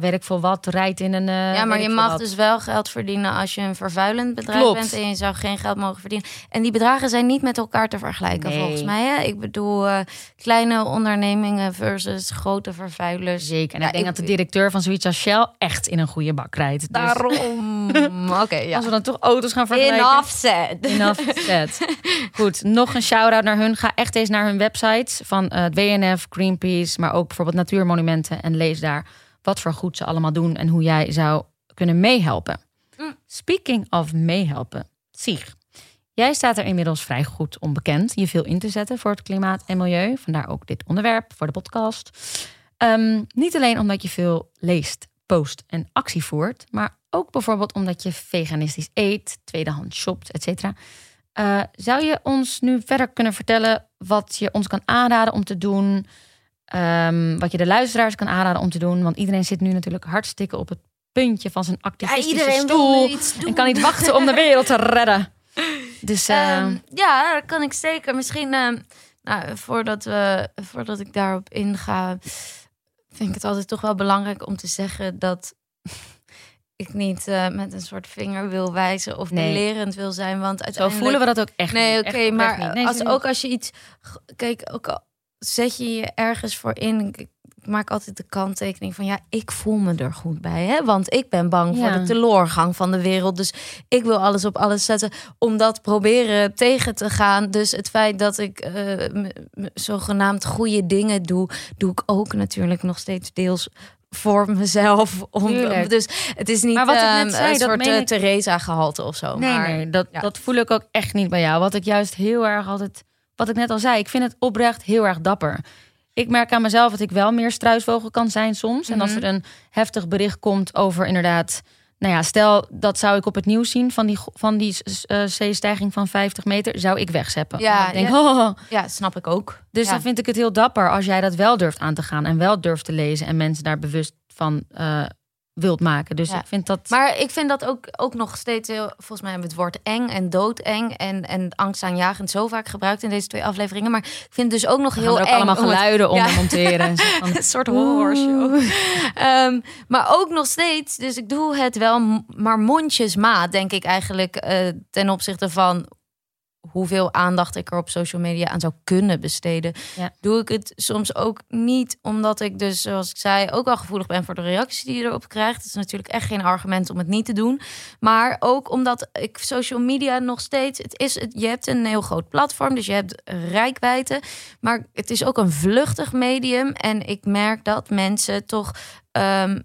Speaker 1: werk voor wat rijdt in een. eh,
Speaker 2: ja, maar je mag dus wel geld verdienen als je een vervuilend bedrijf
Speaker 1: Klopt.
Speaker 2: bent en je zou geen geld mogen verdienen. En die bedragen zijn niet met elkaar te vergelijken,
Speaker 1: Nee.
Speaker 2: volgens mij. Hè? Ik bedoel, eh, kleine ondernemingen versus grote vervuilers.
Speaker 1: Zeker. En
Speaker 2: Ja,
Speaker 1: ik denk
Speaker 2: ik-
Speaker 1: dat de directeur van zoiets als Shell echt in een goede bak rijdt. Dus
Speaker 2: Daarom. Oké, ja.
Speaker 1: Als we dan toch auto's gaan vergelijken.
Speaker 2: Enough said.
Speaker 1: Enough said. Goed, nog een shout-out naar hun. Ga echt eens naar hun websites van het WNF, Greenpeace, maar ook bijvoorbeeld Natuurmonumenten. En lees daar wat voor goed ze allemaal doen en hoe jij zou kunnen meehelpen.
Speaker 2: Mm.
Speaker 1: Speaking of meehelpen, Sieg. Jij staat er inmiddels vrij goed onbekend je veel in te zetten voor het klimaat en milieu. Vandaar ook dit onderwerp voor de podcast. Ehm, niet alleen omdat je veel leest, post en actie voert, maar ook bijvoorbeeld omdat je veganistisch eet, tweedehands shopt, et cetera. Eh, zou je ons nu verder kunnen vertellen wat je ons kan aanraden om te doen? Ehm, wat je de luisteraars kan aanraden om te doen? Want iedereen zit nu natuurlijk hartstikke op het puntje van zijn
Speaker 2: Ja,
Speaker 1: activistische
Speaker 2: iedereen
Speaker 1: stoel.
Speaker 2: iets doen.
Speaker 1: En kan niet wachten om de wereld te redden. Dus eh,
Speaker 2: Ehm, ja, dat kan ik zeker. Misschien, ehm, nou, voordat, we, voordat ik daarop inga, vind ik het altijd toch wel belangrijk om te zeggen dat ik niet eh, met een soort vinger wil wijzen of
Speaker 1: Nee.
Speaker 2: belerend wil zijn. Want
Speaker 1: zo
Speaker 2: uiteindelijk...
Speaker 1: voelen we dat ook echt
Speaker 2: Nee,
Speaker 1: niet.
Speaker 2: oké, maar.
Speaker 1: Nee,
Speaker 2: als, ook als je iets... Kijk, ook al zet je je ergens voor in... Ik maak altijd de kanttekening van... ja, ik voel me er goed bij, hè? Want ik ben bang voor de teleurgang van de wereld. Dus ik wil alles op alles zetten om dat proberen tegen te gaan. Dus het feit dat ik eh, zogenaamd goede dingen doe... doe ik ook natuurlijk nog steeds deels voor mezelf. Om, dus het is niet
Speaker 1: Maar wat ik net
Speaker 2: ehm,
Speaker 1: zei,
Speaker 2: een soort eh,
Speaker 1: ik-
Speaker 2: Theresa-gehalte of zo.
Speaker 1: Nee,
Speaker 2: maar,
Speaker 1: nee, dat,
Speaker 2: ja.
Speaker 1: dat voel ik ook echt niet bij jou. Wat ik juist heel erg altijd, wat ik net al zei, ik vind het oprecht heel erg dapper. Ik merk aan mezelf dat ik wel meer struisvogel kan zijn soms. En als
Speaker 2: Mhm.
Speaker 1: er een heftig bericht komt over inderdaad, nou ja, stel dat zou ik op het nieuws zien van die, van die eh, zeestijging van 50 meter, zou ik wegzeppen.
Speaker 2: Ja,
Speaker 1: ik denk,
Speaker 2: ja.
Speaker 1: oh,
Speaker 2: Ja, snap ik ook.
Speaker 1: dus
Speaker 2: Ja.
Speaker 1: dan vind ik het heel dapper als jij dat wel durft aan te gaan en wel durft te lezen en mensen daar bewust van eh, wilt maken. Dus
Speaker 2: Ja.
Speaker 1: ik vind dat.
Speaker 2: Maar ik vind dat ook, ook nog steeds heel... Volgens mij hebben we het woord eng en doodeng... en, en angstaanjagend zo vaak gebruikt in deze twee afleveringen. Maar ik vind het dus ook nog
Speaker 1: we
Speaker 2: heel
Speaker 1: gaan er ook
Speaker 2: eng...
Speaker 1: allemaal geluiden onder
Speaker 2: Ja.
Speaker 1: monteren.
Speaker 2: Een soort horrorshow. Ehm, maar ook nog steeds, dus ik doe het wel, maar mondjesmaat, denk ik eigenlijk, eh, ten opzichte van hoeveel aandacht ik er op social media aan zou kunnen besteden,
Speaker 1: Ja.
Speaker 2: doe ik het soms ook niet omdat ik dus, zoals ik zei, ook wel gevoelig ben voor de reacties die je erop krijgt. Het is natuurlijk echt geen argument om het niet te doen, maar ook omdat ik social media nog steeds, het is, het, je hebt een heel groot platform, dus je hebt rijkwijde, maar het is ook een vluchtig medium en ik merk dat mensen toch ehm,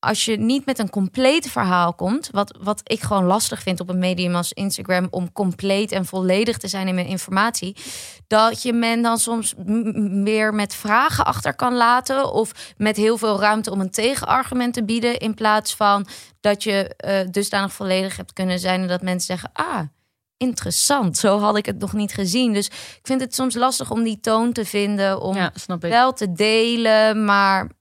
Speaker 2: als je niet met een compleet verhaal komt, wat, wat ik gewoon lastig vind op een medium als Instagram, om compleet en volledig te zijn in mijn informatie, dat je men dan soms meer met vragen achter kan laten of met heel veel ruimte om een tegenargument te bieden, in plaats van dat je eh dusdanig volledig hebt kunnen zijn en dat mensen zeggen, ah, interessant, zo had ik het nog niet gezien. Dus ik vind het soms lastig om die toon te vinden, om
Speaker 1: Ja,
Speaker 2: wel te delen, maar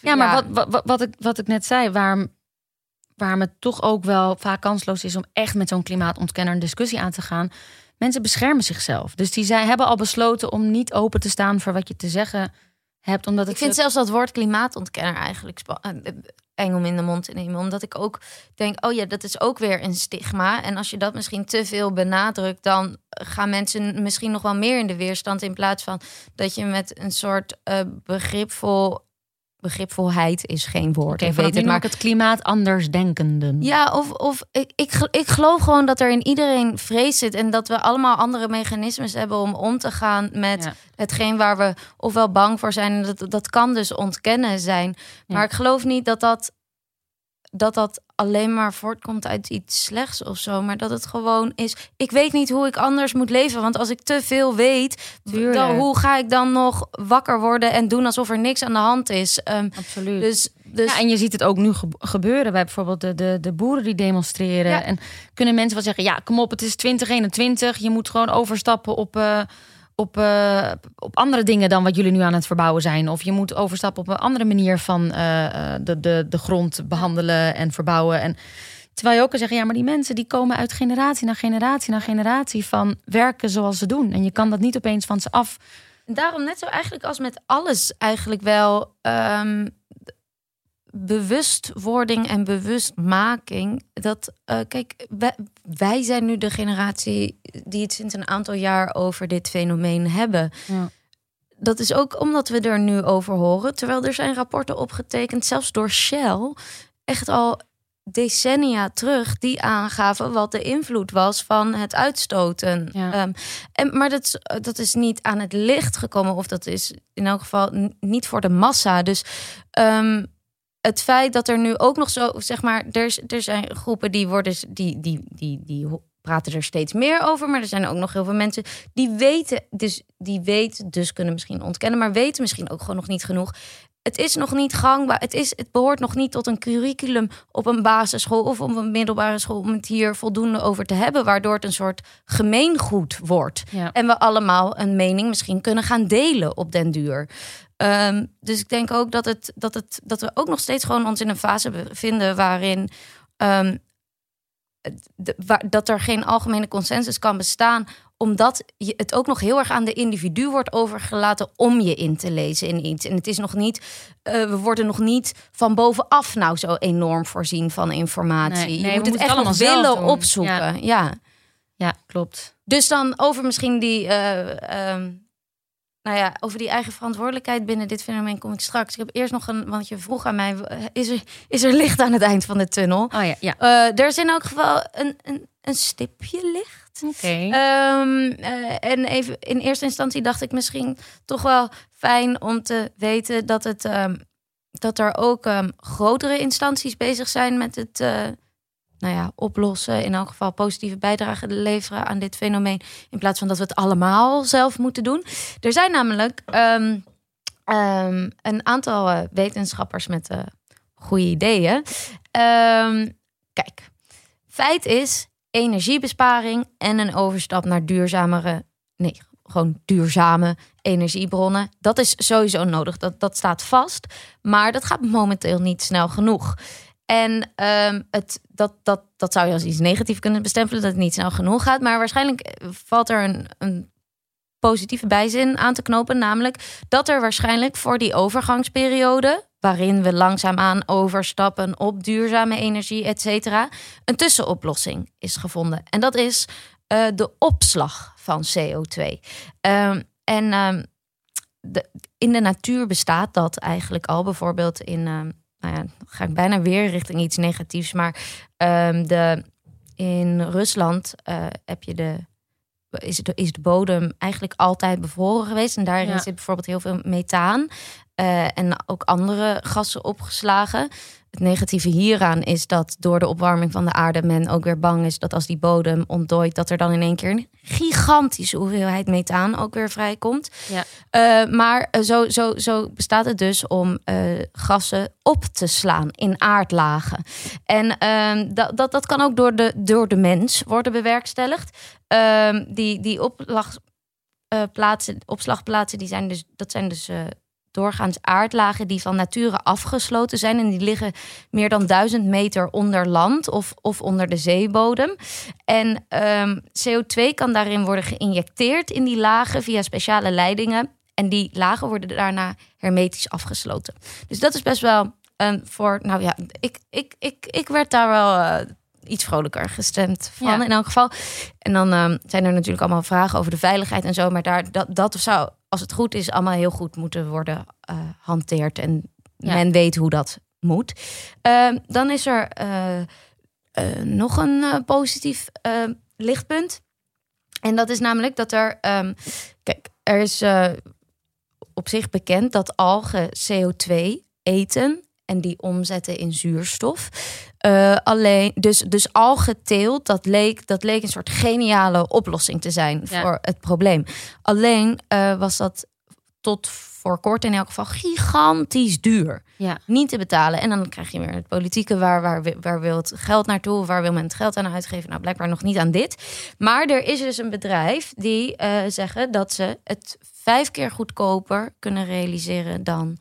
Speaker 1: Ja, maar Wat, wat, wat, wat ik, wat ik net zei, waarom, waarom het toch ook wel vaak kansloos is om echt met zo'n klimaatontkenner een discussie aan te gaan. Mensen beschermen zichzelf. Dus die zij hebben al besloten om niet open te staan voor wat je te zeggen hebt. Omdat het
Speaker 2: Ik vind zelfs dat woord klimaatontkenner eigenlijk eh, eh, eng om in de mond te nemen. Omdat ik ook denk, oh ja, dat is ook weer een stigma. En als je dat misschien te veel benadrukt, dan gaan mensen misschien nog wel meer in de weerstand. In plaats van dat je met een soort eh, begripvol. Begripvolheid is geen woord. Ik weet het, maar
Speaker 1: het klimaat anders denkenden.
Speaker 2: ja, of, of ik, ik, ik geloof gewoon dat er in iedereen vrees zit. En dat we allemaal andere mechanismes hebben om om te gaan met
Speaker 1: Ja.
Speaker 2: hetgeen waar we ofwel bang voor zijn. En dat, dat kan dus ontkennen zijn. Maar
Speaker 1: Ja.
Speaker 2: ik geloof niet dat dat, dat dat alleen maar voortkomt uit iets slechts of zo. Maar dat het gewoon is. Ik weet niet hoe ik anders moet leven. Want als ik te veel weet,
Speaker 1: Tuurlijk.
Speaker 2: dan, hoe ga ik dan nog wakker worden en doen alsof er niks aan de hand is? Ehm,
Speaker 1: Absoluut.
Speaker 2: dus. Dus
Speaker 1: ja, en je ziet het ook nu ge- gebeuren bij bijvoorbeeld de, de, de boeren die demonstreren.
Speaker 2: Ja.
Speaker 1: En kunnen mensen wel zeggen: ja, kom op, het is 2021. Je moet gewoon overstappen op, eh, op, eh, op andere dingen dan wat jullie nu aan het verbouwen zijn. Of je moet overstappen op een andere manier van eh, eh, de, de, de grond behandelen en verbouwen. En terwijl je ook kan zeggen: ja, maar die mensen die komen uit generatie na generatie na generatie van werken zoals ze doen. En je kan dat niet opeens van ze af.
Speaker 2: Daarom net zo eigenlijk als met alles eigenlijk wel ehm, bewustwording en bewustmaking. Dat eh, kijk, wij, wij zijn nu de generatie die het sinds een aantal jaar over dit fenomeen hebben.
Speaker 1: Ja.
Speaker 2: Dat is ook omdat we er nu over horen. Terwijl er zijn rapporten opgetekend, zelfs door Shell, echt al decennia terug, die aangaven wat de invloed was van het uitstoten.
Speaker 1: Ja.
Speaker 2: Ehm, en, maar dat, is- dat is niet aan het licht gekomen, of dat is in elk geval niet voor de massa. Dus ehm, het feit dat er nu ook nog zo, zeg maar, er, er zijn groepen die worden, die, die, die, die praten er steeds meer over, maar er zijn ook nog heel veel mensen die weten, dus die weten, dus kunnen misschien ontkennen, maar weten misschien ook gewoon nog niet genoeg. Het is nog niet gangbaar. Het, is, het behoort nog niet tot een curriculum op een basisschool of op een middelbare school om het hier voldoende over te hebben, waardoor het een soort gemeengoed wordt.
Speaker 1: Ja.
Speaker 2: En we allemaal een mening misschien kunnen gaan delen op den duur. Ehm, dus ik denk ook dat, het, dat, het, dat we ook nog steeds gewoon ons in een fase bevinden waarin ehm, de- waar, dat er geen algemene consensus kan bestaan, omdat je, het ook nog heel erg aan de individu wordt overgelaten om je in te lezen in iets. En het is nog niet, eh, we worden nog niet van bovenaf nou zo enorm voorzien van informatie.
Speaker 1: Nee, nee,
Speaker 2: je moet het echt nog
Speaker 1: allemaal
Speaker 2: willen opzoeken. ja.
Speaker 1: ja, klopt.
Speaker 2: Dus dan over misschien die, eh, ehm, nou ja, over die eigen verantwoordelijkheid binnen dit fenomeen kom ik straks. Ik heb eerst nog een, want je vroeg aan mij, eh, is er, is er licht aan het eind van de tunnel?
Speaker 1: Oh ja, ja.
Speaker 2: Eh, er is in elk geval een, een, een stipje licht.
Speaker 1: Oké.
Speaker 2: Ehm, eh, en even in eerste instantie dacht ik misschien toch wel fijn om te weten dat, het, ehm, dat er ook ehm, grotere instanties bezig zijn met het nou ja, oplossen. In elk geval positieve bijdrage leveren aan dit fenomeen. In plaats van dat we het allemaal zelf moeten doen. Er zijn namelijk ehm, ehm, een aantal eh, wetenschappers met eh, goede ideeën. Ehm, kijk, feit is energiebesparing en een overstap naar duurzamere, nee, gewoon duurzame energiebronnen. Dat is sowieso nodig. Dat, dat staat vast. Maar dat gaat momenteel niet snel genoeg. En ehm, het, dat, dat, dat zou je als iets negatiefs kunnen bestempelen, dat het niet snel genoeg gaat. Maar waarschijnlijk eh, valt er een, een positieve bijzin aan te knopen. Namelijk dat er waarschijnlijk voor die overgangsperiode, waarin we langzaamaan overstappen op duurzame energie, et cetera, een tussenoplossing is gevonden. En dat is eh, de opslag van CO2. Ehm, en ehm, de, in de natuur bestaat dat eigenlijk al. Bijvoorbeeld in, nou ja, dan ga ik bijna weer richting iets negatiefs. Maar ehm, de, in Rusland eh, heb je de, is, de, is de bodem eigenlijk altijd bevroren geweest. En daarin
Speaker 1: Ja.
Speaker 2: zit bijvoorbeeld heel veel methaan. eh, en ook andere gassen opgeslagen. Het negatieve hieraan is dat door de opwarming van de aarde men ook weer bang is dat als die bodem ontdooit, dat er dan in één keer een gigantische hoeveelheid methaan ook weer vrijkomt.
Speaker 1: Ja.
Speaker 2: Eh, maar eh, zo, zo, zo bestaat het dus om eh, gassen op te slaan in aardlagen. En ehm, dat, dat, dat kan ook door de, door de mens worden bewerkstelligd. Ehm, die die oplag, eh, plaatsen, opslagplaatsen, die zijn dus, dat zijn dus doorgaans aardlagen die van nature afgesloten zijn. En die liggen meer dan duizend meter onder land of, of onder de zeebodem. En ehm, CO2 kan daarin worden geïnjecteerd in die lagen via speciale leidingen. En die lagen worden daarna hermetisch afgesloten. Dus dat is best wel ehm, voor. Nou ja, ik, ik, ik, ik werd daar wel eh, iets vrolijker gestemd van
Speaker 1: Ja.
Speaker 2: in elk geval. En dan ehm, zijn er natuurlijk allemaal vragen over de veiligheid en zo. Maar daar, dat, dat zou, als het goed is, allemaal heel goed moeten worden eh hanteerd. En
Speaker 1: Ja.
Speaker 2: men weet hoe dat moet. Ehm, dan is er eh, eh, nog een eh, positief eh, lichtpunt. En dat is namelijk dat er. ehm, kijk, er is eh, op zich bekend dat algen CO2 eten en die omzetten in zuurstof. Eh, alleen, dus, dus algenteelt, dat leek, dat leek een soort geniale oplossing te zijn
Speaker 1: Ja.
Speaker 2: voor het probleem. Alleen eh, was dat tot voor kort in elk geval gigantisch duur.
Speaker 1: Ja.
Speaker 2: Niet te betalen. En dan krijg je weer het politieke. Waar, waar, waar wil het geld naartoe? Waar wil men het geld aan uitgeven? Nou, blijkbaar nog niet aan dit. Maar er is dus een bedrijf die eh, zeggen dat ze het vijf keer goedkoper kunnen realiseren dan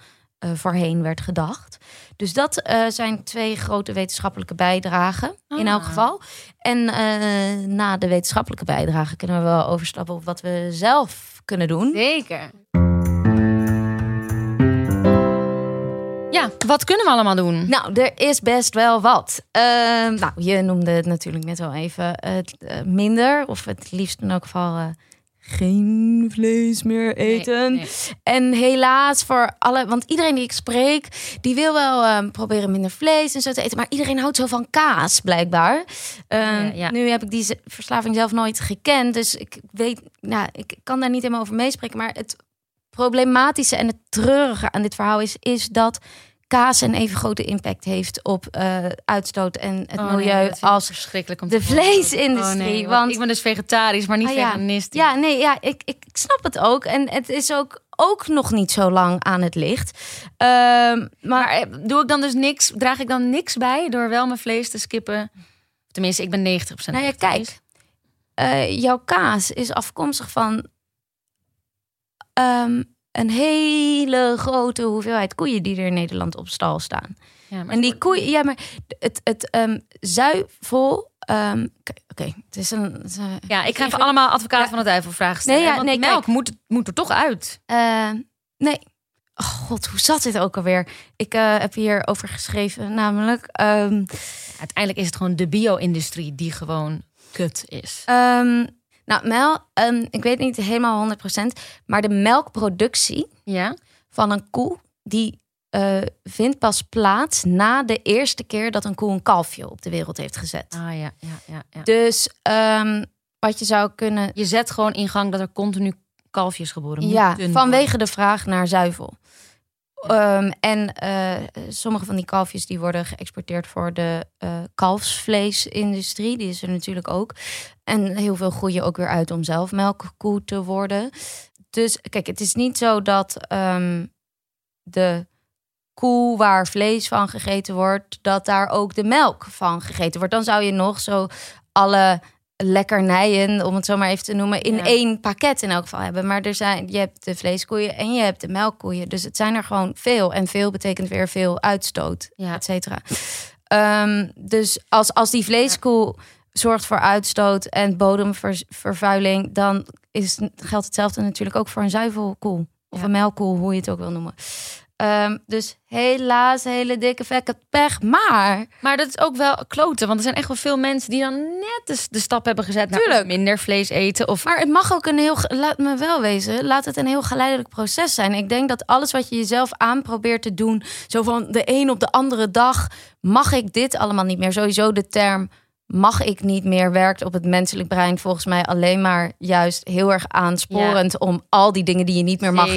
Speaker 2: eh, voorheen werd gedacht. Dus dat eh, zijn twee grote wetenschappelijke bijdragen in
Speaker 1: Ah.
Speaker 2: elk geval. En eh, na de wetenschappelijke bijdragen kunnen we wel overstappen op wat we zelf kunnen doen.
Speaker 1: Zeker. Ja, wat kunnen we allemaal doen?
Speaker 2: Nou, er is best wel wat. Ehm, nou, je noemde het natuurlijk net al even het minder, of het liefst in elk geval geen vlees meer eten.
Speaker 1: Nee, nee.
Speaker 2: En helaas voor alle, want iedereen die ik spreek, die wil wel ehm, proberen minder vlees en zo te eten, maar iedereen houdt zo van kaas, blijkbaar. Ehm,
Speaker 1: Ja, ja.
Speaker 2: Nu heb ik die verslaving zelf nooit gekend, dus ik weet, nou, ik kan daar niet helemaal over meespreken, maar het problematische en het treurige aan dit verhaal is, is dat kaas een even grote impact heeft op eh, uitstoot en het
Speaker 1: Oh,
Speaker 2: milieu als
Speaker 1: verschrikkelijk om
Speaker 2: de vleesindustrie,
Speaker 1: Oh, nee,
Speaker 2: want-
Speaker 1: ik ben dus vegetarisch, maar niet
Speaker 2: Ah, ja.
Speaker 1: veganistisch.
Speaker 2: Ja, nee, ja, ik, ik, ik snap het ook. En het is ook, ook nog niet zo lang aan het licht. Ehm, maar,
Speaker 1: Maar eh, doe ik dan dus niks, draag ik dan niks bij door wel mijn vlees te skippen? Tenminste, ik ben 90%
Speaker 2: nou ja, kijk. eh, jouw kaas is afkomstig van ehm, een hele grote hoeveelheid koeien die er in Nederland op stal staan.
Speaker 1: Ja, maar
Speaker 2: En die koeien, ja, maar het, het ehm, zuivel. ehm, Oké, het is een. het is een-
Speaker 1: Ja, ik ga even allemaal advocaat
Speaker 2: Ja.
Speaker 1: van het duivel vragen stellen.
Speaker 2: Nee, ja,
Speaker 1: want
Speaker 2: nee,
Speaker 1: melk
Speaker 2: kijk.
Speaker 1: moet, moet er toch uit.
Speaker 2: Eh, nee. Oh god, hoe zat dit ook alweer? Ik eh, heb hierover geschreven, namelijk. ehm,
Speaker 1: Uiteindelijk is het gewoon de bio-industrie die gewoon kut is.
Speaker 2: Nou, Mel, ehm, ik weet niet helemaal 100%, maar de melkproductie
Speaker 1: Ja?
Speaker 2: van een koe, die eh, vindt pas plaats na de eerste keer dat een koe een kalfje op de wereld heeft gezet.
Speaker 1: Ah ja, ja, ja. ja.
Speaker 2: Dus ehm, wat je zou kunnen
Speaker 1: Je zet gewoon in gang dat er continu kalfjes geboren
Speaker 2: Ja,
Speaker 1: moeten
Speaker 2: vanwege de vraag naar zuivel. Ehm, en eh, sommige van die kalfjes die worden geëxporteerd voor de eh kalfsvleesindustrie. Die is er natuurlijk ook. En heel veel groeien ook weer uit om zelf melkkoe te worden. Dus kijk, het is niet zo dat ehm, de koe waar vlees van gegeten wordt, dat daar ook de melk van gegeten wordt. Dan zou je nog zo alle lekkernijen, om het zo maar even te noemen, in
Speaker 1: Ja.
Speaker 2: één pakket in elk geval hebben. Maar er zijn, je hebt de vleeskoeien en je hebt de melkkoeien. Dus het zijn er gewoon veel. En veel betekent weer veel uitstoot,
Speaker 1: Ja.
Speaker 2: et cetera. Ehm, dus als, als die vleeskoe zorgt voor uitstoot en bodemvervuiling, dan is, geldt hetzelfde natuurlijk ook voor een zuivelkoe. Of
Speaker 1: Ja.
Speaker 2: een melkkoe, hoe je het ook wil noemen. Ehm, dus helaas, hele dikke vekke pech. Maar
Speaker 1: Maar dat is ook wel kloten. Want er zijn echt wel veel mensen die dan net de, de stap hebben gezet naar
Speaker 2: Tuurlijk.
Speaker 1: of minder vlees eten. Of
Speaker 2: Maar het mag ook een heel, laat me wel wezen, laat het een heel geleidelijk proces zijn. Ik denk dat alles wat je jezelf aan probeert te doen, zo van de een op de andere dag, mag ik dit allemaal niet meer. Sowieso de term mag ik niet meer werkt op het menselijk brein volgens mij alleen maar juist heel erg aansporend om al die dingen die je niet meer mag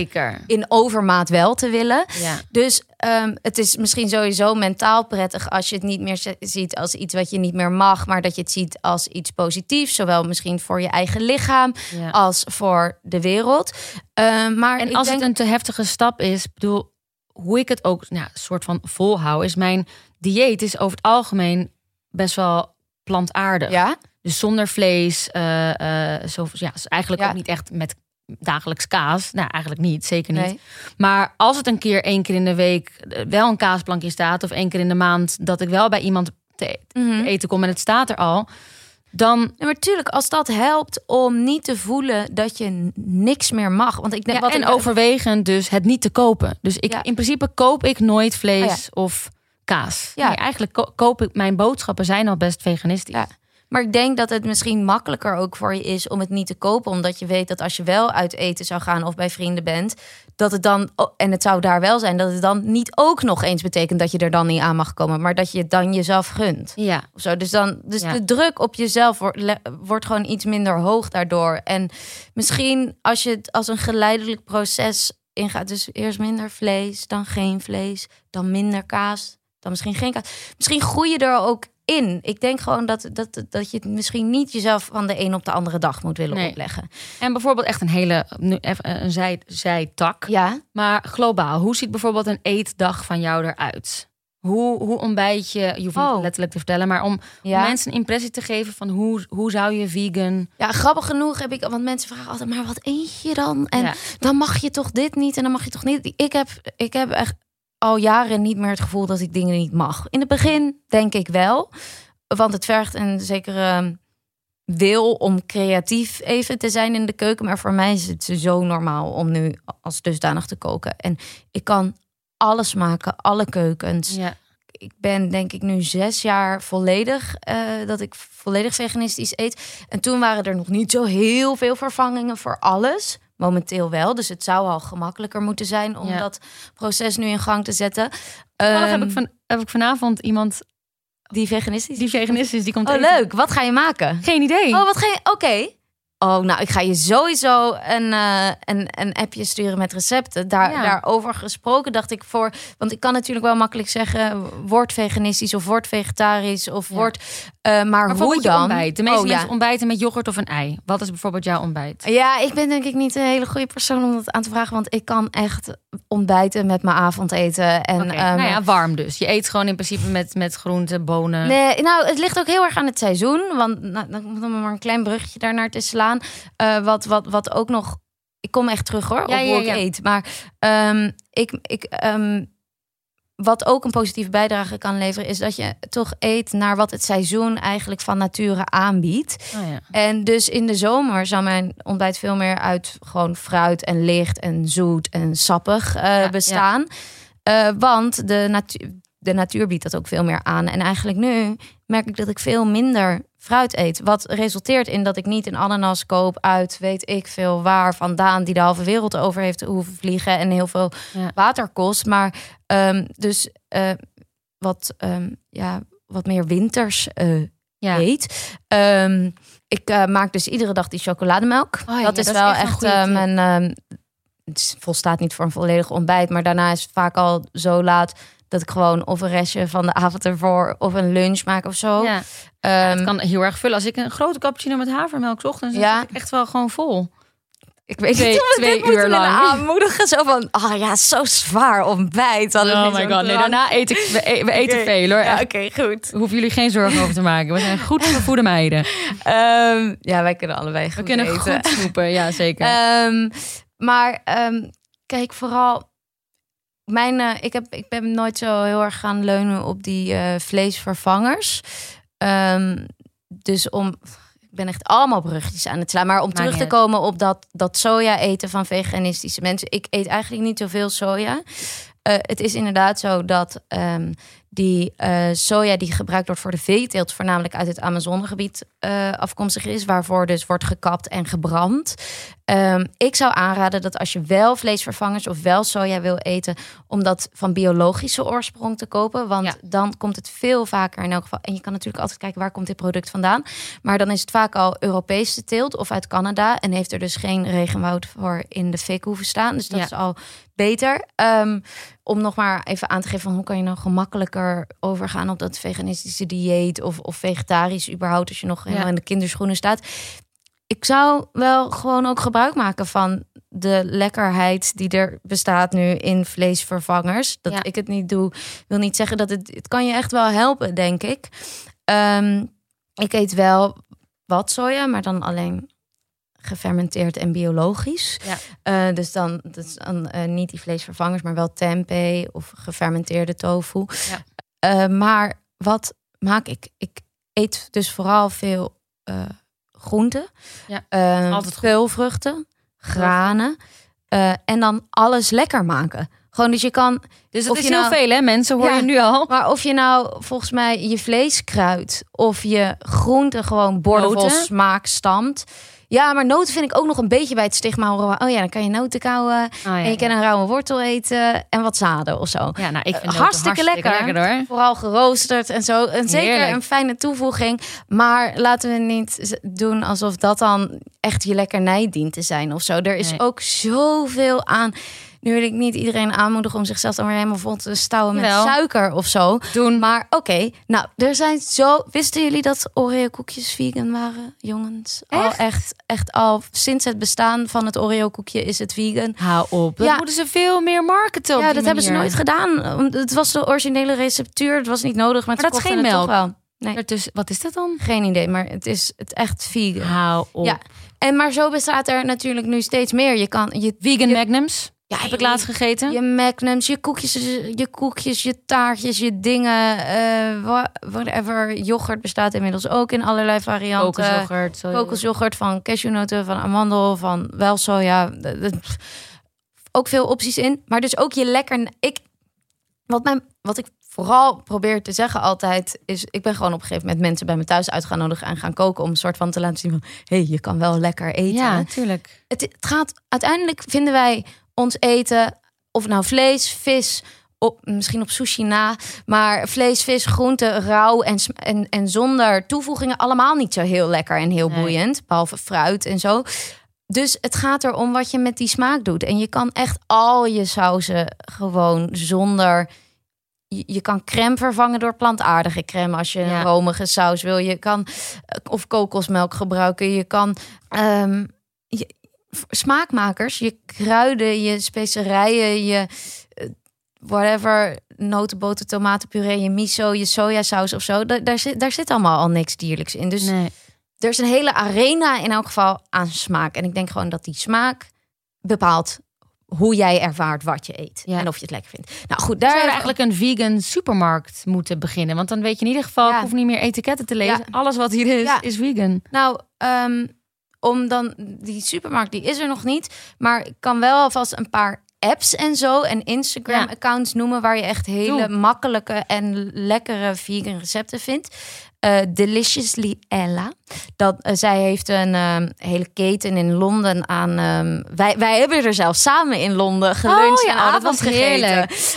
Speaker 2: in overmaat wel te willen.
Speaker 1: Ja.
Speaker 2: Dus ehm, het is misschien sowieso mentaal prettig als je het niet meer ziet als iets wat je niet meer mag, maar dat je het ziet als iets positiefs, zowel misschien voor je eigen lichaam
Speaker 1: Ja.
Speaker 2: als voor de wereld. Ehm, maar
Speaker 1: En als
Speaker 2: denk,
Speaker 1: het een te heftige stap is, bedoel, hoe ik het ook nou, soort van volhoud, is mijn dieet is over het algemeen best wel plantaardig.
Speaker 2: ja,
Speaker 1: Dus zonder vlees, eh, eh, zo, ja, is eigenlijk
Speaker 2: Ja.
Speaker 1: ook niet echt met dagelijks kaas. Nou, eigenlijk niet, zeker niet.
Speaker 2: nee.
Speaker 1: Maar als het een keer één keer in de week eh, wel een kaasplankje staat, of één keer in de maand dat ik wel bij iemand te
Speaker 2: Mhm.
Speaker 1: eten kom en het staat er al, dan
Speaker 2: Ja, maar tuurlijk, als dat helpt om niet te voelen dat je niks meer mag. Want ik denk
Speaker 1: Ja,
Speaker 2: wat
Speaker 1: en
Speaker 2: ik-
Speaker 1: overwegend dus het niet te kopen. Dus ik,
Speaker 2: Ja.
Speaker 1: in principe koop ik nooit vlees
Speaker 2: Oh
Speaker 1: of kaas.
Speaker 2: Ja.
Speaker 1: Nee, eigenlijk ko- koop ik mijn boodschappen zijn al best veganistisch.
Speaker 2: Ja. Maar ik denk dat het misschien makkelijker ook voor je is om het niet te kopen. Omdat je weet dat als je wel uit eten zou gaan of bij vrienden bent, dat het dan, oh, en het zou daar wel zijn, dat het dan niet ook nog eens betekent dat je er dan niet aan mag komen. Maar dat je het dan jezelf gunt.
Speaker 1: Ja.
Speaker 2: Of zo. Dus, dan, dus
Speaker 1: Ja.
Speaker 2: de druk op jezelf wordt, wordt gewoon iets minder hoog daardoor. En misschien als je het als een geleidelijk proces ingaat. Dus eerst minder vlees, dan geen vlees, dan minder kaas, dan misschien geen kaas. Misschien groei je er ook in. Ik denk gewoon dat, dat, dat je het misschien niet jezelf van de een op de andere dag moet willen
Speaker 1: Nee.
Speaker 2: opleggen.
Speaker 1: En bijvoorbeeld echt een hele nu even een zij, zijtak.
Speaker 2: Ja,
Speaker 1: Maar globaal, hoe ziet bijvoorbeeld een eetdag van jou eruit? Hoe, hoe ontbijt je? Je hoeft niet
Speaker 2: Oh.
Speaker 1: letterlijk te vertellen, maar om, om
Speaker 2: ja.
Speaker 1: mensen een impressie te geven van hoe, hoe zou je vegan.
Speaker 2: ja, grappig genoeg heb ik, want mensen vragen altijd, maar wat eet je dan? En
Speaker 1: Ja.
Speaker 2: dan mag je toch dit niet en dan mag je toch niet. Ik heb, ik heb echt al jaren niet meer het gevoel dat ik dingen niet mag. In het begin denk ik wel, want het vergt een zekere wil om creatief even te zijn in de keuken. Maar voor mij is het zo normaal om nu als dusdanig te koken. En ik kan alles maken, alle keukens.
Speaker 1: Ja.
Speaker 2: Ik ben denk ik nu zes jaar volledig eh, dat ik volledig veganistisch eet. En toen waren er nog niet zo heel veel vervangingen voor alles. Momenteel wel, dus het zou al gemakkelijker moeten zijn om
Speaker 1: Ja.
Speaker 2: dat proces nu in gang te zetten.
Speaker 1: Toevallig heb,
Speaker 2: Ehm,
Speaker 1: ik van, heb ik vanavond iemand
Speaker 2: die veganistisch.
Speaker 1: die veganist is, die komt
Speaker 2: Oh, leuk. Wat ga je maken?
Speaker 1: Geen idee.
Speaker 2: Oh, wat ga je... Oké. Oh, nou, ik ga je sowieso een, eh, een, een appje sturen met recepten. Daar,
Speaker 1: Ja.
Speaker 2: Daarover gesproken dacht ik voor... Want ik kan natuurlijk wel makkelijk zeggen... word veganistisch of word vegetarisch of
Speaker 1: Ja.
Speaker 2: word... eh, maar hoe dan?
Speaker 1: ontbijt. De meeste
Speaker 2: Oh, ja.
Speaker 1: mensen ontbijten met yoghurt of een ei. Wat is bijvoorbeeld jouw ontbijt?
Speaker 2: Ja, ik ben denk ik niet een hele goede persoon om dat aan te vragen. Want ik kan echt ontbijten met mijn avondeten. En, ehm,
Speaker 1: nou ja, warm dus. Je eet gewoon in principe met, met groenten, bonen.
Speaker 2: Nee, nou, het ligt ook heel erg aan het seizoen. Want nou, dan moet maar een klein bruggetje daarnaar te slaan. Eh, wat, wat, wat ook nog. Ik kom echt terug hoor,
Speaker 1: Ja,
Speaker 2: op hoe ik eet. Maar ehm, ik, ik, ehm, wat ook een positieve bijdrage kan leveren, is dat je toch eet naar wat het seizoen eigenlijk van nature aanbiedt.
Speaker 1: Oh, ja.
Speaker 2: En dus in de zomer zou mijn ontbijt veel meer uit gewoon fruit en licht en zoet en sappig eh,
Speaker 1: Ja,
Speaker 2: bestaan. Eh, want de, natu de natuur biedt dat ook veel meer aan. En eigenlijk nu merk ik dat ik veel minder fruit eet. Wat resulteert in dat ik niet een ananas koop uit weet ik veel waar vandaan... die de halve wereld over heeft hoeven vliegen en heel veel
Speaker 1: Ja.
Speaker 2: water kost. Maar ehm, dus eh, wat, ehm, ja, wat meer winters eh,
Speaker 1: Ja.
Speaker 2: eet. Ehm, ik eh, maak dus iedere dag die chocolademelk.
Speaker 1: Oh ja,
Speaker 2: dat is
Speaker 1: dat is
Speaker 2: wel
Speaker 1: echt een
Speaker 2: echt mijn. het volstaat niet voor een volledig ontbijt, maar daarna is het vaak al zo laat dat ik gewoon of een restje van de avond ervoor of een lunch maak of zo.
Speaker 1: Ja.
Speaker 2: Ehm,
Speaker 1: het kan heel erg vullen. Als ik een grote cappuccino met havermelk 's ochtends, dan
Speaker 2: Ja.
Speaker 1: zit ik echt wel gewoon vol.
Speaker 2: ik weet
Speaker 1: twee-
Speaker 2: niet of we
Speaker 1: twee
Speaker 2: dit
Speaker 1: uur lang.
Speaker 2: aanmoedigen. Zo van, oh ja, zo zwaar ontbijt.
Speaker 1: Oh my god. Nee, daarna eten we, e- eten veel hoor.
Speaker 2: Ja, oké, goed.
Speaker 1: Hoeven jullie geen zorgen over te maken. We zijn goed vervoede meiden.
Speaker 2: Ehm, ja, wij kunnen allebei goed
Speaker 1: We kunnen
Speaker 2: eten.
Speaker 1: goed snoepen. Ja, zeker.
Speaker 2: Ehm, maar kijk, vooral. Mijn, eh, ik, heb, ik ben nooit zo heel erg gaan leunen op die eh, vleesvervangers. Ehm, dus om. Ik ben echt allemaal bruggetjes aan het slaan. Maar om terug te komen op dat, dat soja eten van veganistische mensen. Ik eet eigenlijk niet zoveel soja. eh, het is inderdaad zo dat ehm, die eh, soja die gebruikt wordt voor de veeteelt, voornamelijk uit het Amazonegebied eh, afkomstig is, waarvoor dus wordt gekapt en gebrand. Ehm, ik zou aanraden dat als je wel vleesvervangers of wel soja wil eten, om dat van biologische oorsprong te kopen. Want
Speaker 1: Ja.
Speaker 2: dan komt het veel vaker in elk geval. En je kan natuurlijk altijd kijken waar komt dit product vandaan. Maar dan is het vaak al Europese teelt of uit Canada. En heeft er dus geen regenwoud voor in de fik hoeven staan. Dus dat
Speaker 1: Ja.
Speaker 2: is al beter. Ehm, om nog maar even aan te geven van hoe kan je nou gemakkelijker overgaan op dat veganistische dieet of, of vegetarisch überhaupt als je nog helemaal
Speaker 1: Ja.
Speaker 2: in de kinderschoenen staat. Ik zou wel gewoon ook gebruik maken van de lekkerheid die er bestaat nu in vleesvervangers. Dat
Speaker 1: Ja.
Speaker 2: ik het niet doe, wil niet zeggen dat het. Het kan je echt wel helpen, denk ik. Ehm, ik eet wel wat soja, maar dan alleen gefermenteerd en biologisch.
Speaker 1: Ja.
Speaker 2: Eh, dus dan, dus dan eh, niet die vleesvervangers, maar wel tempeh of gefermenteerde tofu.
Speaker 1: Ja.
Speaker 2: Eh, maar wat maak ik? Ik eet dus vooral veel groenten,
Speaker 1: Ja, altijd goed.
Speaker 2: veel vruchten, granen en dan alles lekker maken. Gewoon dus je kan,
Speaker 1: Dus dat is
Speaker 2: je
Speaker 1: heel
Speaker 2: nou-
Speaker 1: veel, hè, mensen, hoor
Speaker 2: Ja.
Speaker 1: je nu al.
Speaker 2: maar of je nou volgens mij je vlees kruidt of je groenten gewoon bordenvol
Speaker 1: Noten?
Speaker 2: smaak stamt. Ja, maar noten vind ik ook nog een beetje bij het stigma horen. Oh ja, dan kan je noten kauwen
Speaker 1: Oh, ja,
Speaker 2: en je kan een rauwe wortel eten en wat zaden of zo.
Speaker 1: Ja, nou, ik vind het
Speaker 2: hartstikke lekker.
Speaker 1: lekker hoor.
Speaker 2: Vooral geroosterd en zo. En zeker
Speaker 1: Heerlijk.
Speaker 2: een fijne toevoeging. Maar laten we niet doen alsof dat dan echt je lekkernij dient te zijn of zo. Er is
Speaker 1: Nee.
Speaker 2: ook zoveel aan. Nu wil ik niet iedereen aanmoedigen om zichzelf dan weer helemaal vol te stouwen met suiker of zo.
Speaker 1: Doen.
Speaker 2: Maar oké, nou, er zijn zo. Wisten jullie dat Oreo koekjes vegan waren, jongens? Al
Speaker 1: Echt?
Speaker 2: echt, echt al sinds het bestaan van het Oreo koekje is het vegan.
Speaker 1: Hou op. Dat
Speaker 2: Ja.
Speaker 1: moeten ze veel meer marketen op
Speaker 2: Ja, dat hebben ze nooit gedaan. Het was de originele receptuur. Het was niet nodig, maar,
Speaker 1: Maar dat is geen melk?
Speaker 2: wel. Nee,
Speaker 1: Ertussen- wat is dat dan?
Speaker 2: geen idee, maar het is het echt vegan.
Speaker 1: Hou op.
Speaker 2: Ja. En maar zo bestaat er natuurlijk nu steeds meer. Je kan je
Speaker 1: Vegan
Speaker 2: je,
Speaker 1: Magnums
Speaker 2: ja,
Speaker 1: heb ik laatst gegeten.
Speaker 2: Je magnums, je koekjes, je koekjes, je taartjes, je dingen, eh, whatever. Yoghurt bestaat inmiddels ook in allerlei varianten.
Speaker 1: Kokosyoghurt,
Speaker 2: van cashewnoten, van amandel, van wel soja. Ook veel opties in. Maar dus ook je lekker... Ik, wat, mijn, wat ik vooral probeer te zeggen altijd is... Ik ben gewoon op een gegeven moment mensen bij me thuis uit gaan nodigen... en gaan koken om een soort van te laten zien van... hé, hey, je kan wel lekker eten.
Speaker 1: Ja, natuurlijk.
Speaker 2: Het, het gaat... Uiteindelijk vinden wij ons eten... of nou vlees, vis... Op, misschien op sushi na, maar vlees, vis, groenten, rauw en, en, en zonder toevoegingen allemaal niet zo heel lekker en heel
Speaker 1: Nee.
Speaker 2: boeiend, behalve fruit en zo. Dus het gaat erom wat je met die smaak doet. En je kan echt al je sauzen gewoon zonder. Je, je kan crème vervangen door plantaardige crème als je
Speaker 1: Ja.
Speaker 2: een romige saus wil. Je kan eh, of kokosmelk gebruiken. Je kan ehm, smaakmakers, je kruiden, je specerijen, je eh, whatever, notenboter, tomatenpuree, je miso, je sojasaus of zo. Daar, daar, zit, daar zit allemaal al niks dierlijks in. Dus
Speaker 1: Nee.
Speaker 2: er is een hele arena in elk geval aan smaak. En ik denk gewoon dat die smaak bepaalt hoe jij ervaart wat je eet.
Speaker 1: Ja.
Speaker 2: En of je het lekker vindt. Nou goed,
Speaker 1: Daar zou eigenlijk een vegan supermarkt moeten beginnen. Want dan weet je in ieder geval,
Speaker 2: Ja.
Speaker 1: ik hoef niet meer etiketten te lezen.
Speaker 2: Ja.
Speaker 1: Alles wat hier is, is vegan.
Speaker 2: Nou, ehm, om dan die supermarkt, die is er nog niet. Maar ik kan wel alvast een paar apps en zo en Instagram-accounts noemen waar je echt hele
Speaker 1: Doe.
Speaker 2: makkelijke en lekkere vegan recepten vindt. Eh, Deliciously Ella. Dat, eh, zij heeft een ehm, hele keten in Londen aan. ehm, wij, wij hebben er zelf samen in Londen geluncht
Speaker 1: Oh ja,
Speaker 2: en
Speaker 1: oh, dat was.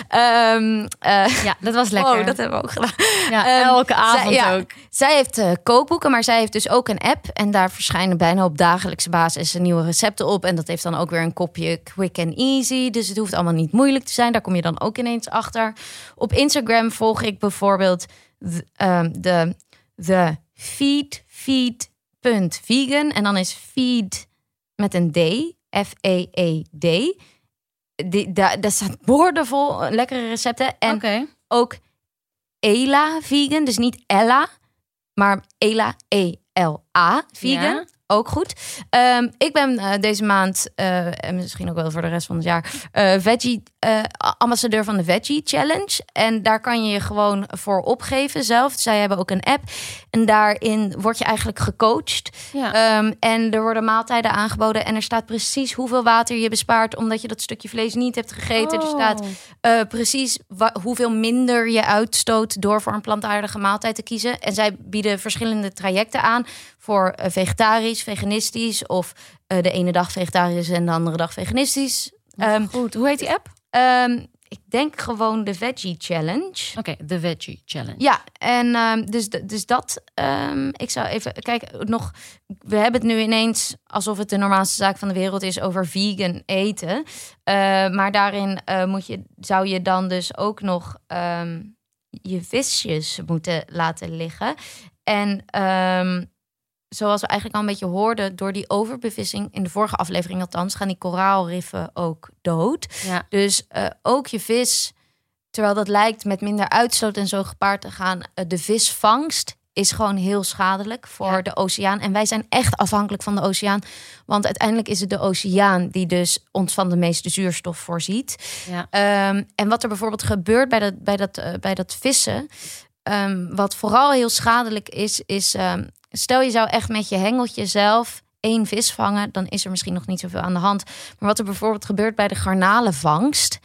Speaker 2: Ehm, eh,
Speaker 1: Ja, dat was lekker.
Speaker 2: oh, dat hebben we ook gedaan.
Speaker 1: ja,
Speaker 2: Ehm,
Speaker 1: elke avond
Speaker 2: zij, ja,
Speaker 1: ook.
Speaker 2: Zij heeft eh, kookboeken, maar zij heeft dus ook een app. En daar verschijnen bijna op dagelijkse basis nieuwe recepten op. En dat heeft dan ook weer een kopje quick and easy. Dus het hoeft allemaal niet moeilijk te zijn. Daar kom je dan ook ineens achter. Op Instagram volg ik bijvoorbeeld de, ehm, de, de feed, feed.vegan. En dan is feed met een D, F-E-E-D. Die- Daar daar staat boordevol eh, lekkere recepten. En ook Ela vegan, dus niet Ella, maar Ela E-L-A vegan.
Speaker 1: Ja.
Speaker 2: Ook goed. Ehm, ik ben eh, deze maand, eh, en misschien ook wel voor de rest van het jaar, eh, veggie ambassadeur van de Veggie Challenge. En daar kan je je gewoon voor opgeven zelf. Zij hebben ook een app. En daarin word je eigenlijk gecoacht.
Speaker 1: Ja.
Speaker 2: Ehm, en er worden maaltijden aangeboden. En er staat precies hoeveel water je bespaart. Omdat je dat stukje vlees niet hebt gegeten. Er
Speaker 1: Oh.
Speaker 2: staat precies hoeveel minder je uitstoot door voor een plantaardige maaltijd te kiezen. En zij bieden verschillende trajecten aan voor eh, vegetarisch, veganistisch of eh, de ene dag vegetarisch en de andere dag veganistisch. Ehm,
Speaker 1: Goed, hoe heet die app?
Speaker 2: ehm, ik denk gewoon de Veggie Challenge.
Speaker 1: Oké, de Veggie Challenge.
Speaker 2: Ja, en ehm, dus, dus dat. ik zou even. Kijk, nog. We hebben het nu ineens alsof het de normaalste zaak van de wereld is over vegan eten. Eh, maar daarin moet je, zou je dan dus ook nog je visjes moeten laten liggen. En zoals we eigenlijk al een beetje hoorden, door die overbevissing in de vorige aflevering althans, gaan die koraalriffen ook dood.
Speaker 1: Ja.
Speaker 2: Dus eh, ook je vis, terwijl dat lijkt met minder uitstoot en zo gepaard te gaan, eh, de visvangst is gewoon heel schadelijk voor
Speaker 1: Ja.
Speaker 2: de oceaan. En wij zijn echt afhankelijk van de oceaan. Want uiteindelijk is het de oceaan die dus ons van de meeste zuurstof voorziet.
Speaker 1: Ja.
Speaker 2: Ehm, en wat er bijvoorbeeld gebeurt bij dat, bij dat, eh, bij dat vissen, ehm, wat vooral heel schadelijk is, is ehm, stel je zou echt met je hengeltje zelf één vis vangen, dan is er misschien nog niet zoveel aan de hand. Maar wat er bijvoorbeeld gebeurt bij de garnalenvangst,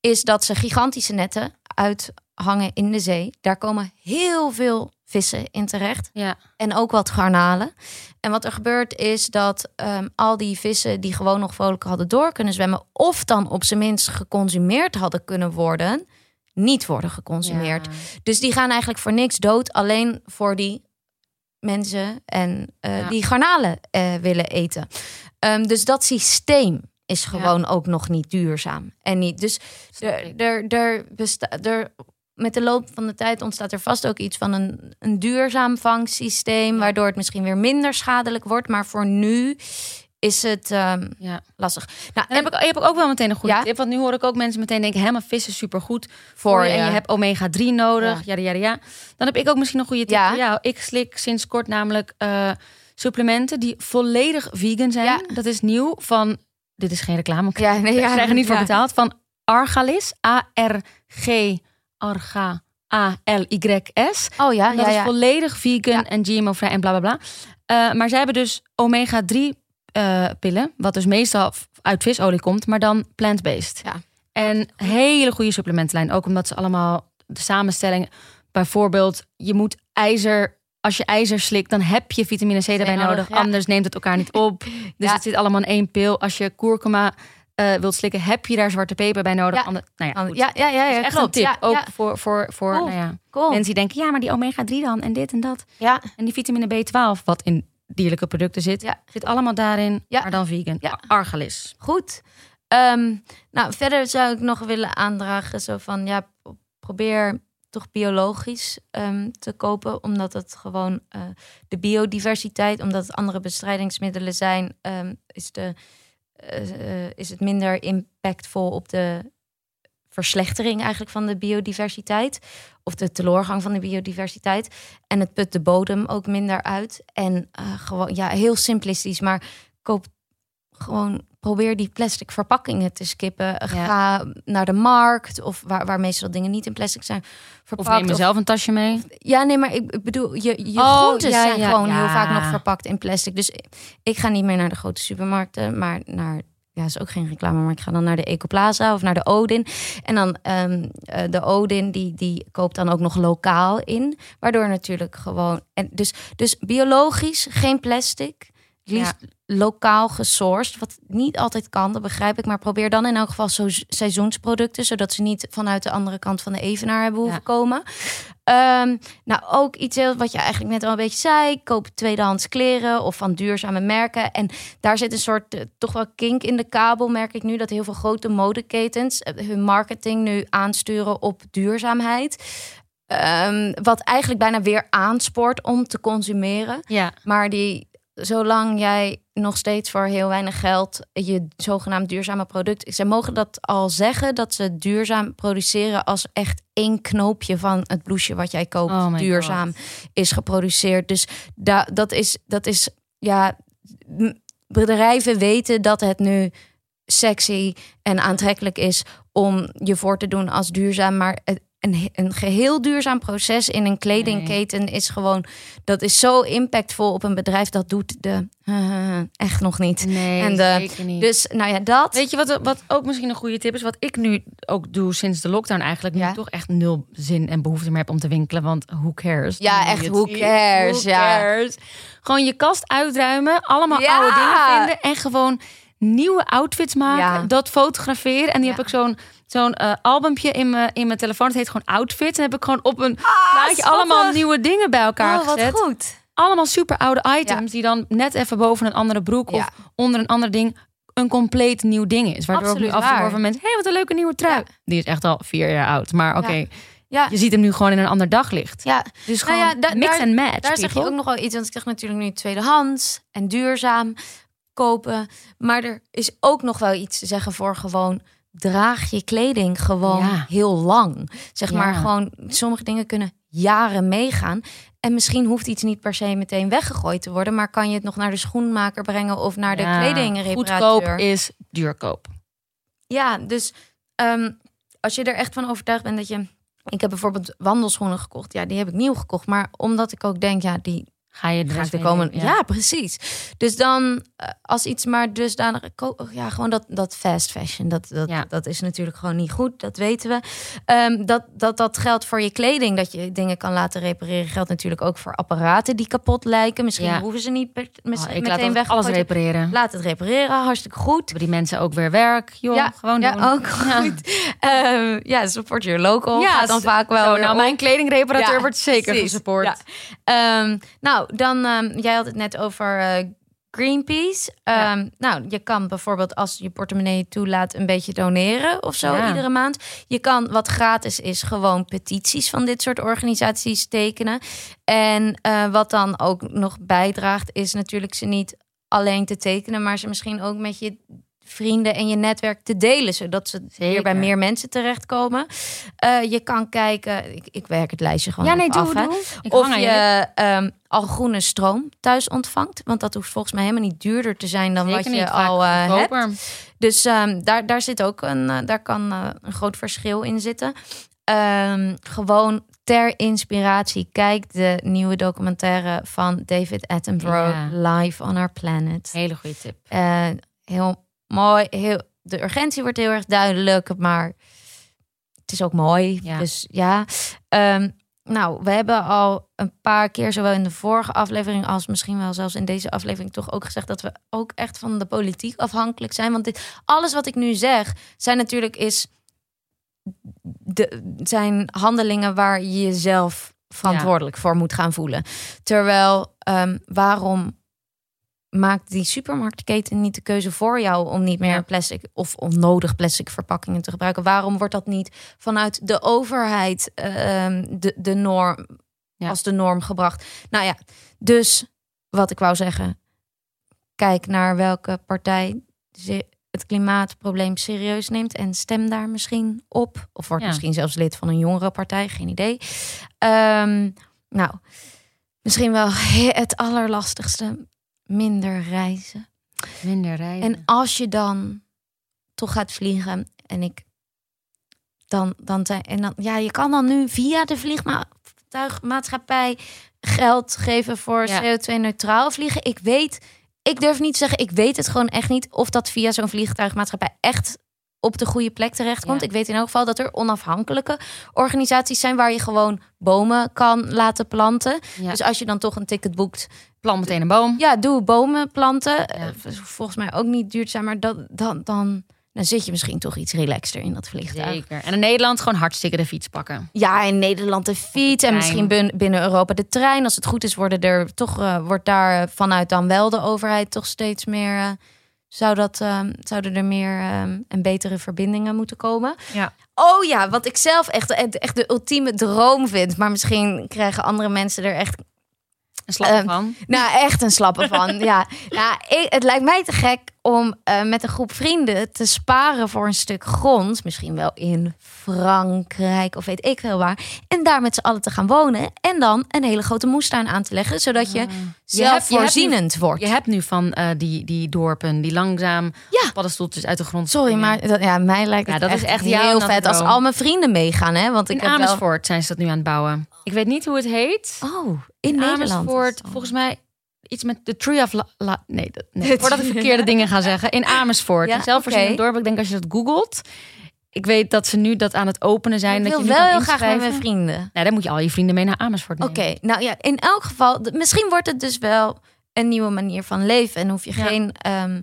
Speaker 2: is dat ze gigantische netten uithangen in de zee. Daar komen heel veel vissen in terecht
Speaker 1: Ja.
Speaker 2: en ook wat garnalen. En wat er gebeurt is dat ehm, al die vissen die gewoon nog vrolijk hadden door kunnen zwemmen, of dan op zijn minst geconsumeerd hadden kunnen worden, niet worden geconsumeerd.
Speaker 1: Ja.
Speaker 2: Dus die gaan eigenlijk voor niks dood, alleen voor die mensen en eh,
Speaker 1: Ja.
Speaker 2: die garnalen eh, willen eten. Ehm, dus dat systeem is gewoon ook nog niet duurzaam. En niet. Dus er, er, er bestaat er. Met de loop van de tijd ontstaat er vast ook iets van een, een duurzaam vangsysteem, waardoor het misschien weer minder schadelijk wordt. Maar voor nu is het ehm,
Speaker 1: Ja.
Speaker 2: lastig. Nou,
Speaker 1: En heb ik, heb ik ook wel meteen een goede
Speaker 2: Ja?
Speaker 1: tip. Want nu hoor ik ook mensen meteen denken... helemaal vis is supergoed
Speaker 2: Voor
Speaker 1: je. En je hebt omega-3 nodig.
Speaker 2: Ja.
Speaker 1: Ja. Ja. Dan heb ik ook misschien een goede tip
Speaker 2: Ja.
Speaker 1: voor jou. Ik slik sinds kort namelijk eh, supplementen... die volledig vegan zijn.
Speaker 2: Ja.
Speaker 1: Dat is nieuw van... Dit is geen reclame. Ik
Speaker 2: ja, nee, ja,
Speaker 1: krijg er niet voor betaald. Van Argalis. A-R-G... Arga... A-L-Y-S.
Speaker 2: Oh ja,
Speaker 1: dat
Speaker 2: ja,
Speaker 1: is volledig vegan en GMO-vrij en bla bla bla. Eh, maar zij hebben dus omega-3 eh, pillen, wat dus meestal uit visolie komt, maar dan plant-based.
Speaker 2: Ja.
Speaker 1: En hele goede supplementenlijn, ook omdat ze allemaal de samenstelling, bijvoorbeeld, je moet ijzer. Als je ijzer slikt, dan heb je vitamine C daarbij
Speaker 2: nodig,
Speaker 1: nodig.
Speaker 2: ja.
Speaker 1: Anders neemt het elkaar niet op. Dus
Speaker 2: Ja.
Speaker 1: het zit allemaal in één pil. Als je kurkuma eh, wilt slikken, heb je daar zwarte peper bij nodig.
Speaker 2: Ja.
Speaker 1: Ander- nou ja, goed.
Speaker 2: Ja, ja, ja, ja,
Speaker 1: echt
Speaker 2: klopt.
Speaker 1: een tip. Ook voor, voor, voor nou
Speaker 2: Cool.
Speaker 1: mensen die denken, ja, maar die omega-3 dan en dit en dat.
Speaker 2: Ja,
Speaker 1: En die vitamine B12, wat in dierlijke producten zit,
Speaker 2: Ja.
Speaker 1: zit allemaal daarin,
Speaker 2: Ja.
Speaker 1: maar dan vegan.
Speaker 2: Ja.
Speaker 1: Argalis.
Speaker 2: goed. Ehm, nou, verder zou ik nog willen aandragen, zo van ja, probeer toch biologisch ehm, te kopen, omdat het gewoon eh, de biodiversiteit, omdat het andere bestrijdingsmiddelen zijn, ehm, is, de, eh, eh, is het minder impactvol op de verslechtering eigenlijk van de biodiversiteit of de teleurgang van de biodiversiteit en het put de bodem ook minder uit en eh, gewoon ja heel simplistisch, maar koop gewoon probeer die plastic verpakkingen te skippen. Ga naar de markt of waar, waar meestal dingen niet in plastic zijn
Speaker 1: Of
Speaker 2: verpakt.
Speaker 1: neem je zelf een tasje mee.
Speaker 2: Ja, nee, maar ik, ik bedoel, je, je
Speaker 1: Oh,
Speaker 2: groenten
Speaker 1: ja,
Speaker 2: zijn
Speaker 1: ja,
Speaker 2: gewoon heel vaak nog verpakt in plastic. Dus ik ga niet meer naar de grote supermarkten, maar naar, ja, is ook geen reclame, maar ik ga dan naar de Ecoplaza of naar de Odin. En dan ehm, eh, de Odin, die, die koopt dan ook nog lokaal in, waardoor natuurlijk gewoon, en dus, dus biologisch, geen plastic. Liefst lokaal gesourced, wat niet altijd kan, dat begrijp ik. Maar probeer dan in elk geval zo seizoensproducten, zodat ze niet vanuit de andere kant van de evenaar hebben hoeven
Speaker 1: Ja.
Speaker 2: komen. Ehm, nou, ook iets heel, wat je eigenlijk net al een beetje zei. Koop tweedehands kleren of van duurzame merken. En daar zit een soort eh, toch wel kink in de kabel, merk ik nu. Dat heel veel grote modeketens eh, hun marketing nu aansturen op duurzaamheid. Ehm, wat eigenlijk bijna weer aanspoort om te consumeren.
Speaker 1: Ja,
Speaker 2: Maar die, zolang jij nog steeds voor heel weinig geld je zogenaamd duurzame product. Ze mogen dat al zeggen dat ze duurzaam produceren als echt één knoopje van het blouseje wat jij koopt
Speaker 1: Oh
Speaker 2: duurzaam is geproduceerd. Dus da, dat is dat is ja bedrijven weten dat het nu sexy en aantrekkelijk is om je voor te doen als duurzaam. Maar het- een, een geheel duurzaam proces in een kledingketen is gewoon... dat is zo impactvol op een bedrijf. Dat doet de echt nog niet.
Speaker 1: Nee,
Speaker 2: En de-
Speaker 1: zeker niet.
Speaker 2: Dus nou ja, dat...
Speaker 1: Weet je wat, wat ook misschien een goede tip is? Wat ik nu ook doe sinds de lockdown eigenlijk. Nu
Speaker 2: Ja.
Speaker 1: ik toch echt nul zin en behoefte meer heb om te winkelen. Want who cares?
Speaker 2: Ja, echt, who cares, ja.
Speaker 1: Gewoon je kast uitruimen. Allemaal
Speaker 2: Ja.
Speaker 1: oude dingen vinden. En gewoon nieuwe outfits maken.
Speaker 2: Ja.
Speaker 1: Dat fotograferen. En die heb ik zo'n zo'n eh, albumpje in mijn, in mijn telefoon. Het heet gewoon outfits. En heb ik gewoon op een plaatje
Speaker 2: schattig.
Speaker 1: allemaal nieuwe dingen bij elkaar
Speaker 2: oh, wat
Speaker 1: gezet
Speaker 2: goed.
Speaker 1: allemaal super oude items die dan net even boven een andere broek
Speaker 2: Ja.
Speaker 1: of onder een ander ding een compleet nieuw ding is. Waardoor
Speaker 2: Absoluut
Speaker 1: ik nu af en toe van mensen, hé, hey, wat een leuke nieuwe trui.
Speaker 2: Ja.
Speaker 1: Die is echt al vier jaar oud. Maar oké,
Speaker 2: Ja.
Speaker 1: je ziet hem nu gewoon in een ander daglicht.
Speaker 2: Ja,
Speaker 1: Dus
Speaker 2: Nou
Speaker 1: gewoon
Speaker 2: da-
Speaker 1: mix en match.
Speaker 2: Daar zeg je ook nog wel iets, want ik zeg natuurlijk nu tweedehands en duurzaam kopen. Maar er is ook nog wel iets te zeggen voor gewoon draag je kleding gewoon
Speaker 1: Ja.
Speaker 2: heel lang. Zeg
Speaker 1: Ja.
Speaker 2: maar gewoon, sommige dingen kunnen jaren meegaan. En misschien hoeft iets niet per se meteen weggegooid te worden, maar kan je het nog naar de schoenmaker brengen of naar de
Speaker 1: Ja,
Speaker 2: kledingreparateur.
Speaker 1: Goedkoop is duurkoop.
Speaker 2: Ja, dus ehm, als je er echt van overtuigd bent dat je. Ik heb bijvoorbeeld wandelschoenen gekocht. Ja, die heb ik nieuw gekocht. Maar omdat ik ook denk, ja, die
Speaker 1: Ga je de
Speaker 2: komende.
Speaker 1: doen,
Speaker 2: Ja. precies. Dus dan eh, als iets maar dusdanig. Ja, gewoon dat, dat fast fashion. Dat, dat,
Speaker 1: Ja.
Speaker 2: dat is natuurlijk gewoon niet goed. Dat weten we. Ehm, dat, dat dat geldt voor je kleding. Dat je dingen kan laten repareren. Geldt natuurlijk ook voor apparaten die kapot lijken. Misschien
Speaker 1: Ja.
Speaker 2: hoeven ze niet per-
Speaker 1: Oh,
Speaker 2: mis-
Speaker 1: ik laat
Speaker 2: meteen weg.
Speaker 1: alles repareren.
Speaker 2: Laat het repareren. Hartstikke goed.
Speaker 1: Hebben die mensen ook weer werk? Joh,
Speaker 2: Ja,
Speaker 1: gewoon
Speaker 2: ja,
Speaker 1: doen.
Speaker 2: ook goed. Ehm, ja, support your local.
Speaker 1: Ja,
Speaker 2: gaat dan vaak wel
Speaker 1: Zo, nou,
Speaker 2: op.
Speaker 1: mijn kledingreparateur
Speaker 2: Ja,
Speaker 1: wordt zeker gesupport.
Speaker 2: Ja. Ehm, nou, dan, ehm, jij had het net over eh, Greenpeace.
Speaker 1: Ja.
Speaker 2: Ehm, Nou, je kan bijvoorbeeld als je portemonnee toelaat een beetje doneren of zo
Speaker 1: Ja.
Speaker 2: iedere maand. Je kan wat gratis is gewoon petities van dit soort organisaties tekenen. En eh, wat dan ook nog bijdraagt is natuurlijk ze niet alleen te tekenen, maar ze misschien ook met je vrienden en je netwerk te delen, zodat ze weer bij meer mensen terechtkomen. Eh, je kan kijken, ik, ik werk het lijstje gewoon
Speaker 1: Ja, nee, doe,
Speaker 2: af,
Speaker 1: doe.
Speaker 2: Of je ehm, al groene stroom thuis ontvangt. Want dat hoeft volgens mij helemaal niet duurder te zijn dan
Speaker 1: Zeker
Speaker 2: wat je
Speaker 1: niet,
Speaker 2: al eh, hebt. Dus ehm, daar, daar zit ook een, eh, daar kan een groot verschil in zitten. Ehm, gewoon ter inspiratie. Kijk de nieuwe documentaire van David Attenborough, Live on Our Planet.
Speaker 1: Hele goede tip.
Speaker 2: Heel mooi. Heel, de urgentie wordt heel erg duidelijk, maar het is ook mooi.
Speaker 1: Ja.
Speaker 2: Dus ja. Ehm, nou, we hebben al een paar keer, zowel in de vorige aflevering als misschien wel zelfs in deze aflevering, toch ook gezegd dat we ook echt van de politiek afhankelijk zijn. Want dit, alles wat ik nu zeg, zijn natuurlijk is de, zijn handelingen waar je jezelf verantwoordelijk voor moet gaan voelen. Terwijl, ehm, waarom maakt die supermarktketen niet de keuze voor jou om niet meer plastic of onnodig plastic verpakkingen te gebruiken? Waarom wordt dat niet vanuit de overheid ehm, de, de norm
Speaker 1: Ja.
Speaker 2: als de norm gebracht? Nou ja, dus wat ik wou zeggen, kijk naar welke partij het klimaatprobleem serieus neemt en stem daar misschien op. Of word
Speaker 1: Ja.
Speaker 2: misschien zelfs lid van een jongere partij, geen idee. Ehm, nou, misschien wel het allerlastigste, minder reizen.
Speaker 1: Minder rijden.
Speaker 2: En als je dan toch gaat vliegen en ik dan, dan en dan ja, je kan dan nu via de vliegtuigmaatschappij geld geven voor
Speaker 1: Ja.
Speaker 2: CO2-neutraal vliegen. Ik weet, ik durf niet te zeggen, ik weet het gewoon echt niet of dat via zo'n vliegtuigmaatschappij echt op de goede plek terechtkomt.
Speaker 1: Ja.
Speaker 2: Ik weet in elk geval dat er onafhankelijke organisaties zijn waar je gewoon bomen kan laten planten.
Speaker 1: Ja.
Speaker 2: Dus als je dan toch een ticket boekt,
Speaker 1: Plan meteen een boom.
Speaker 2: ja, doe bomen planten.
Speaker 1: Ja.
Speaker 2: Eh, volgens mij ook niet duurzaam, maar dat, dan, dan, dan zit je misschien toch iets relaxter in dat vliegtuig.
Speaker 1: Zeker. En in Nederland gewoon hartstikke de fiets pakken.
Speaker 2: Ja, in Nederland de fiets en misschien bin- binnen Europa de trein. Als het goed is, worden er toch eh, wordt daar vanuit dan wel de overheid toch steeds meer. eh, zou dat, eh, zouden er meer eh, en betere verbindingen moeten komen?
Speaker 1: Ja.
Speaker 2: Oh ja, wat ik zelf echt, echt de ultieme droom vind. Maar misschien krijgen andere mensen er echt
Speaker 1: Een slag
Speaker 2: Ehm,
Speaker 1: van.
Speaker 2: Nou, echt een slappe van. ja, ja ik, het lijkt mij te gek om eh, met een groep vrienden te sparen voor een stuk grond. Misschien wel in Frankrijk of weet ik veel waar. En daar met z'n allen te gaan wonen. En dan een hele grote moestuin aan te leggen. Zodat je
Speaker 1: hebt-
Speaker 2: zelfvoorzienend wordt.
Speaker 1: Je hebt nu van eh, die, die dorpen die langzaam
Speaker 2: Ja.
Speaker 1: paddenstoeltjes uit de grond
Speaker 2: Sorry,
Speaker 1: springen.
Speaker 2: maar dat, ja, mij lijkt
Speaker 1: Ja,
Speaker 2: het
Speaker 1: dat is
Speaker 2: echt,
Speaker 1: echt jouw
Speaker 2: heel vet als al mijn vrienden meegaan. Hè? Want ik
Speaker 1: In
Speaker 2: heb wel...
Speaker 1: Zijn ze dat nu aan het bouwen. Ik weet niet hoe het heet.
Speaker 2: Oh, in Nederland.
Speaker 1: Amersfoort, volgens mij iets met de Tree of La... La- nee, dat, nee, voordat ik verkeerde dingen ga zeggen. In Amersfoort.
Speaker 2: Ja,
Speaker 1: een zelfvoorzienend
Speaker 2: oké.
Speaker 1: dorp. Ik denk als je dat googelt. Ik weet dat ze nu dat aan het openen zijn.
Speaker 2: Ik
Speaker 1: dat
Speaker 2: wil
Speaker 1: je
Speaker 2: wel heel graag met mijn vrienden.
Speaker 1: Nou, dan moet je al je vrienden mee naar Amersfoort
Speaker 2: Oké,
Speaker 1: nemen.
Speaker 2: nou ja, in elk geval, misschien wordt het dus wel een nieuwe manier van leven. En hoef je
Speaker 1: Ja.
Speaker 2: geen ehm,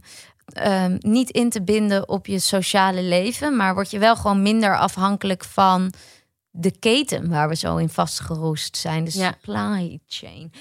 Speaker 2: ehm, niet in te binden op je sociale leven, maar word je wel gewoon minder afhankelijk van de keten waar we zo in vastgeroest zijn, de
Speaker 1: Ja.
Speaker 2: supply chain.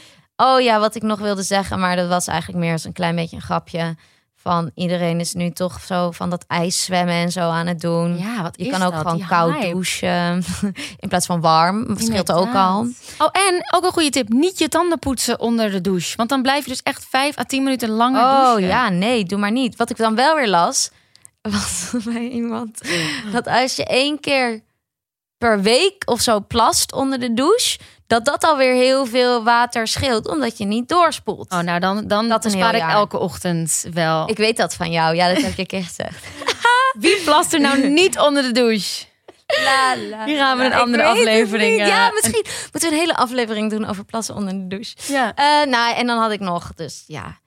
Speaker 2: Oh ja, wat ik nog wilde zeggen, maar dat was eigenlijk meer als een klein beetje een grapje. Van iedereen is nu toch zo van dat ijszwemmen en zo aan het doen.
Speaker 1: Ja, wat
Speaker 2: Je kan ook
Speaker 1: dat?
Speaker 2: gewoon
Speaker 1: Die
Speaker 2: koud
Speaker 1: hype.
Speaker 2: douchen in plaats van warm. Verschilt ook al.
Speaker 1: Oh, en ook een goede tip. Niet je tanden poetsen onder de douche. Want dan blijf je dus echt vijf à tien minuten langer
Speaker 2: Oh
Speaker 1: douchen.
Speaker 2: ja, nee, doe maar niet. Wat ik dan wel weer las, was bij iemand dat als je één keer per week of zo plast onder de douche, dat dat alweer heel veel water scheelt, omdat je niet doorspoelt.
Speaker 1: Oh, nou dan, dan
Speaker 2: Dat
Speaker 1: spaar ik
Speaker 2: jaar.
Speaker 1: elke ochtend wel.
Speaker 2: Ik weet dat van jou. Ja, dat heb je een keer gezegd.
Speaker 1: Wie plast er nou niet onder de douche?
Speaker 2: La, la,
Speaker 1: Hier gaan we een andere aflevering.
Speaker 2: Ja,
Speaker 1: eh,
Speaker 2: misschien moeten we een hele aflevering doen over plassen onder de douche.
Speaker 1: Ja.
Speaker 2: Eh, nou, en dan had ik nog, dus ja,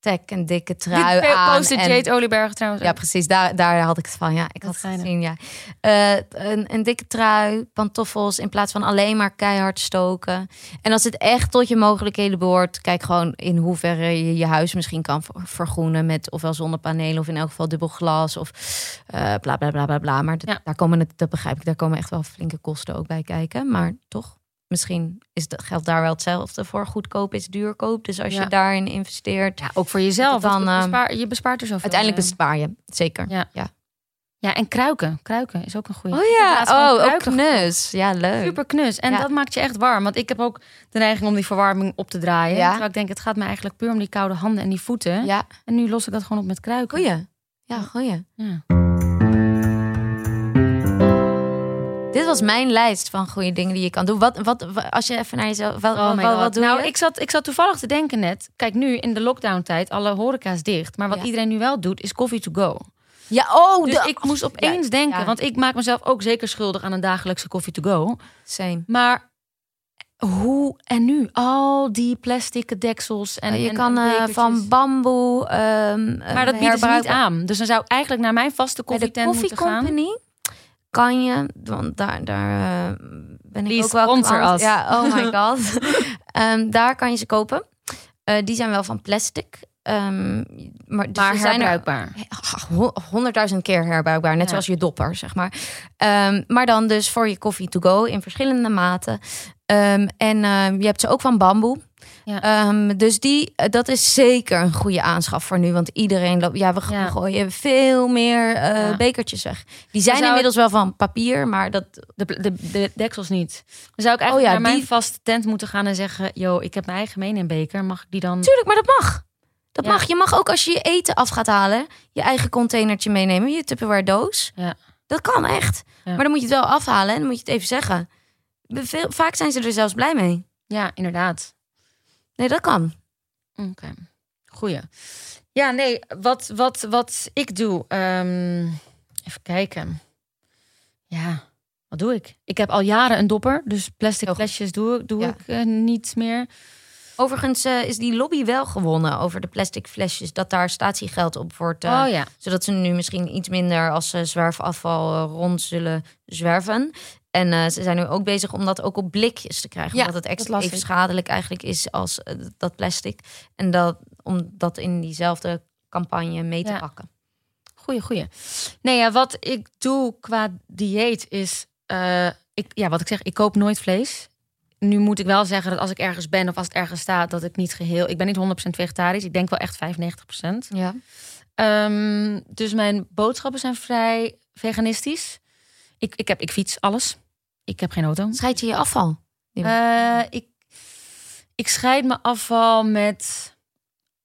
Speaker 2: tek een dikke trui
Speaker 1: Dit
Speaker 2: aan. en-
Speaker 1: Jade Olieberg trouwens.
Speaker 2: Ja, precies. Daar, daar had ik het van. Ja, ik had het gezien. Ja. Eh, een, een dikke trui, pantoffels, in plaats van alleen maar keihard stoken. En als het echt tot je mogelijkheden behoort, kijk gewoon in hoeverre je je huis misschien kan ver- vergroenen met ofwel zonnepanelen of in elk geval dubbel glas of eh bla bla bla bla bla. Maar
Speaker 1: Ja.
Speaker 2: daar komen het, dat begrijp ik, daar komen echt wel flinke kosten ook bij kijken. Maar toch. Misschien is het, geldt daar wel hetzelfde voor. Goedkoop is duurkoop. Dus als
Speaker 1: Ja.
Speaker 2: je daarin investeert,
Speaker 1: Ja, ook voor jezelf.
Speaker 2: Dan,
Speaker 1: bespaar, je bespaart er zoveel.
Speaker 2: uiteindelijk bespaar je. Zeker.
Speaker 1: Ja.
Speaker 2: ja.
Speaker 1: Ja, en kruiken. Kruiken is ook een goede.
Speaker 2: Oh ja, oh, ook knus. Ja, leuk.
Speaker 1: Super knus. En
Speaker 2: Ja.
Speaker 1: dat maakt je echt warm. Want ik heb ook de neiging om die verwarming op te draaien.
Speaker 2: Ja.
Speaker 1: Terwijl ik denk, het gaat me eigenlijk puur om die koude handen en die voeten.
Speaker 2: Ja,
Speaker 1: En nu los ik dat gewoon op met kruiken.
Speaker 2: goeie. Ja, goeie.
Speaker 1: Ja.
Speaker 2: Dit was mijn lijst van goede dingen die je kan doen. Wat, wat, wa- als je even naar jezelf... Wat,
Speaker 1: Oh
Speaker 2: wat, wat, doe
Speaker 1: nou,
Speaker 2: je?
Speaker 1: ik zat, ik zat toevallig te denken net. Kijk, nu in de lockdown-tijd, alle horeca's dicht. Maar wat
Speaker 2: Ja.
Speaker 1: iedereen nu wel doet, is coffee to go.
Speaker 2: Ja, oh,
Speaker 1: Dus
Speaker 2: de-
Speaker 1: ik moest opeens denken,
Speaker 2: ja.
Speaker 1: want ik maak mezelf ook zeker schuldig aan een dagelijkse coffee to go.
Speaker 2: Same.
Speaker 1: Maar hoe en nu? Al die plastic deksels en
Speaker 2: je
Speaker 1: en-
Speaker 2: kan
Speaker 1: en
Speaker 2: eh, van bamboe... ehm,
Speaker 1: Maar dat bieden ze niet aan. Dus dan zou ik eigenlijk naar mijn vaste
Speaker 2: de
Speaker 1: koffietent moeten gaan.
Speaker 2: Company kan je... Want daar, daar eh, ben ik ook wel...
Speaker 1: sponsor us.
Speaker 2: Ja, oh my god. Ehm, daar kan je ze kopen. Eh, die zijn wel van plastic. Ehm, maar dus
Speaker 1: Maar
Speaker 2: er
Speaker 1: herbruikbaar.
Speaker 2: Ho- honderdduizend keer herbruikbaar. Net
Speaker 1: Ja.
Speaker 2: zoals je dopper, zeg maar. Ehm, maar dan dus voor je koffie to go in verschillende maten. En je hebt ze ook van bamboe.
Speaker 1: Ja.
Speaker 2: Ehm, dus die, eh, dat is zeker een goede aanschaf voor nu. Want iedereen loopt. Ja, we
Speaker 1: Ja.
Speaker 2: gooien veel meer
Speaker 1: Ja.
Speaker 2: bekertjes weg. Die zijn inmiddels wel van papier, maar dat.
Speaker 1: De, de, de deksels niet. Dan zou ik eigenlijk
Speaker 2: Oh
Speaker 1: mijn
Speaker 2: die-
Speaker 1: vaste tent moeten gaan en zeggen... yo, ik heb mijn eigen meeneembeker. Mag ik die dan...
Speaker 2: Tuurlijk, maar dat mag. Dat mag. Je mag ook als je je eten af gaat halen, je eigen containertje meenemen, je Tupperware doos.
Speaker 1: Ja.
Speaker 2: Dat kan echt.
Speaker 1: Ja.
Speaker 2: Maar dan moet je het wel afhalen en dan moet je het even zeggen. Veel, vaak zijn ze er zelfs blij mee.
Speaker 1: Ja, inderdaad.
Speaker 2: Nee, dat kan.
Speaker 1: Oké, goeie. Ja, nee, wat, wat, wat ik doe... ehm, even kijken. Ja, wat doe ik? Ik heb al jaren een dopper. Dus plastic flesjes doe, doe
Speaker 2: Ja.
Speaker 1: ik eh, niet meer.
Speaker 2: Overigens eh, is die lobby wel gewonnen over de plastic flesjes. Dat daar statiegeld op wordt. eh,
Speaker 1: oh ja.
Speaker 2: Zodat ze nu misschien iets minder als eh, zwerfafval rond zullen zwerven. En eh, ze zijn nu ook bezig om dat ook op blikjes te krijgen.
Speaker 1: Ja,
Speaker 2: omdat het extra even schadelijk eigenlijk is als eh, dat plastic. En dat, om dat in diezelfde campagne mee te
Speaker 1: Ja.
Speaker 2: pakken.
Speaker 1: Goeie, goeie. Nee, ja, wat ik doe qua dieet is... eh, ik, ja, wat ik zeg, ik koop nooit vlees. Nu moet ik wel zeggen dat als ik ergens ben of als het ergens staat... dat ik niet geheel... Ik ben niet 100% vegetarisch. Ik denk wel echt 95%.
Speaker 2: Ja.
Speaker 1: Ehm, dus mijn boodschappen zijn vrij veganistisch. Ik, ik, heb, ik fiets alles. Ik heb geen auto.
Speaker 2: Scheid je je afval?
Speaker 1: Eh, ik, ik scheid mijn afval met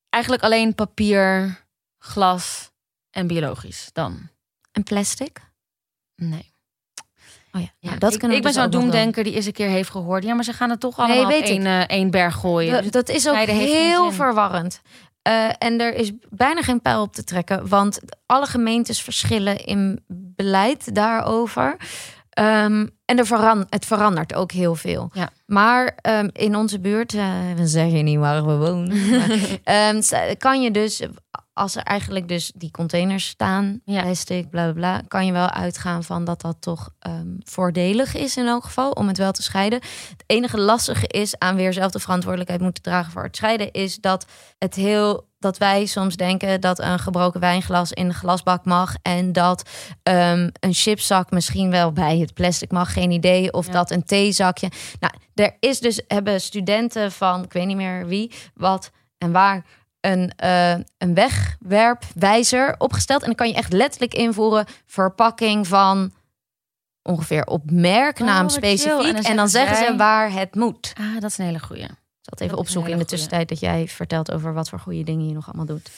Speaker 1: eigenlijk alleen papier, glas en biologisch dan?
Speaker 2: En plastic?
Speaker 1: Nee.
Speaker 2: Oh ja,
Speaker 1: Ja,
Speaker 2: nou, dat
Speaker 1: ik,
Speaker 2: kunnen
Speaker 1: ik ben
Speaker 2: dus
Speaker 1: zo'n doemdenker die eens een keer heeft gehoord. Ja, maar ze gaan het toch allemaal op één, eh, één berg gooien.
Speaker 2: Dat,
Speaker 1: Dus
Speaker 2: dat is ook heel verwarrend. Eh, en er is bijna geen pijl op te trekken, want alle gemeentes verschillen in beleid daarover. Ehm, en er veran het verandert ook heel veel.
Speaker 1: Ja.
Speaker 2: Maar ehm, in onze buurt, eh, we zeggen niet waar we wonen, maar, ehm, kan je dus, als er eigenlijk dus die containers staan,
Speaker 1: Ja.
Speaker 2: plastic, bla bla bla, kan je wel uitgaan van dat dat toch ehm, voordelig is in elk geval om het wel te scheiden. Het enige lastige is aan weer zelf de verantwoordelijkheid moeten dragen voor het scheiden, is dat het heel dat wij soms denken dat een gebroken wijnglas in de glasbak mag en dat ehm, een chipzak misschien wel bij het plastic mag, geen idee, of
Speaker 1: Ja.
Speaker 2: dat een theezakje. Nou, er is dus hebben studenten van ik weet niet meer wie, wat en waar een, eh, een wegwerpwijzer opgesteld en dan kan je echt letterlijk invoeren verpakking van ongeveer op merknaam
Speaker 1: Oh,
Speaker 2: specifiek
Speaker 1: En
Speaker 2: en
Speaker 1: dan zeggen
Speaker 2: ze waar het moet.
Speaker 1: Ah, dat is een hele goeie.
Speaker 2: Ik zal het even
Speaker 1: Dat
Speaker 2: opzoeken in de
Speaker 1: goeie.
Speaker 2: tussentijd dat jij vertelt over wat voor goede dingen je nog allemaal doet.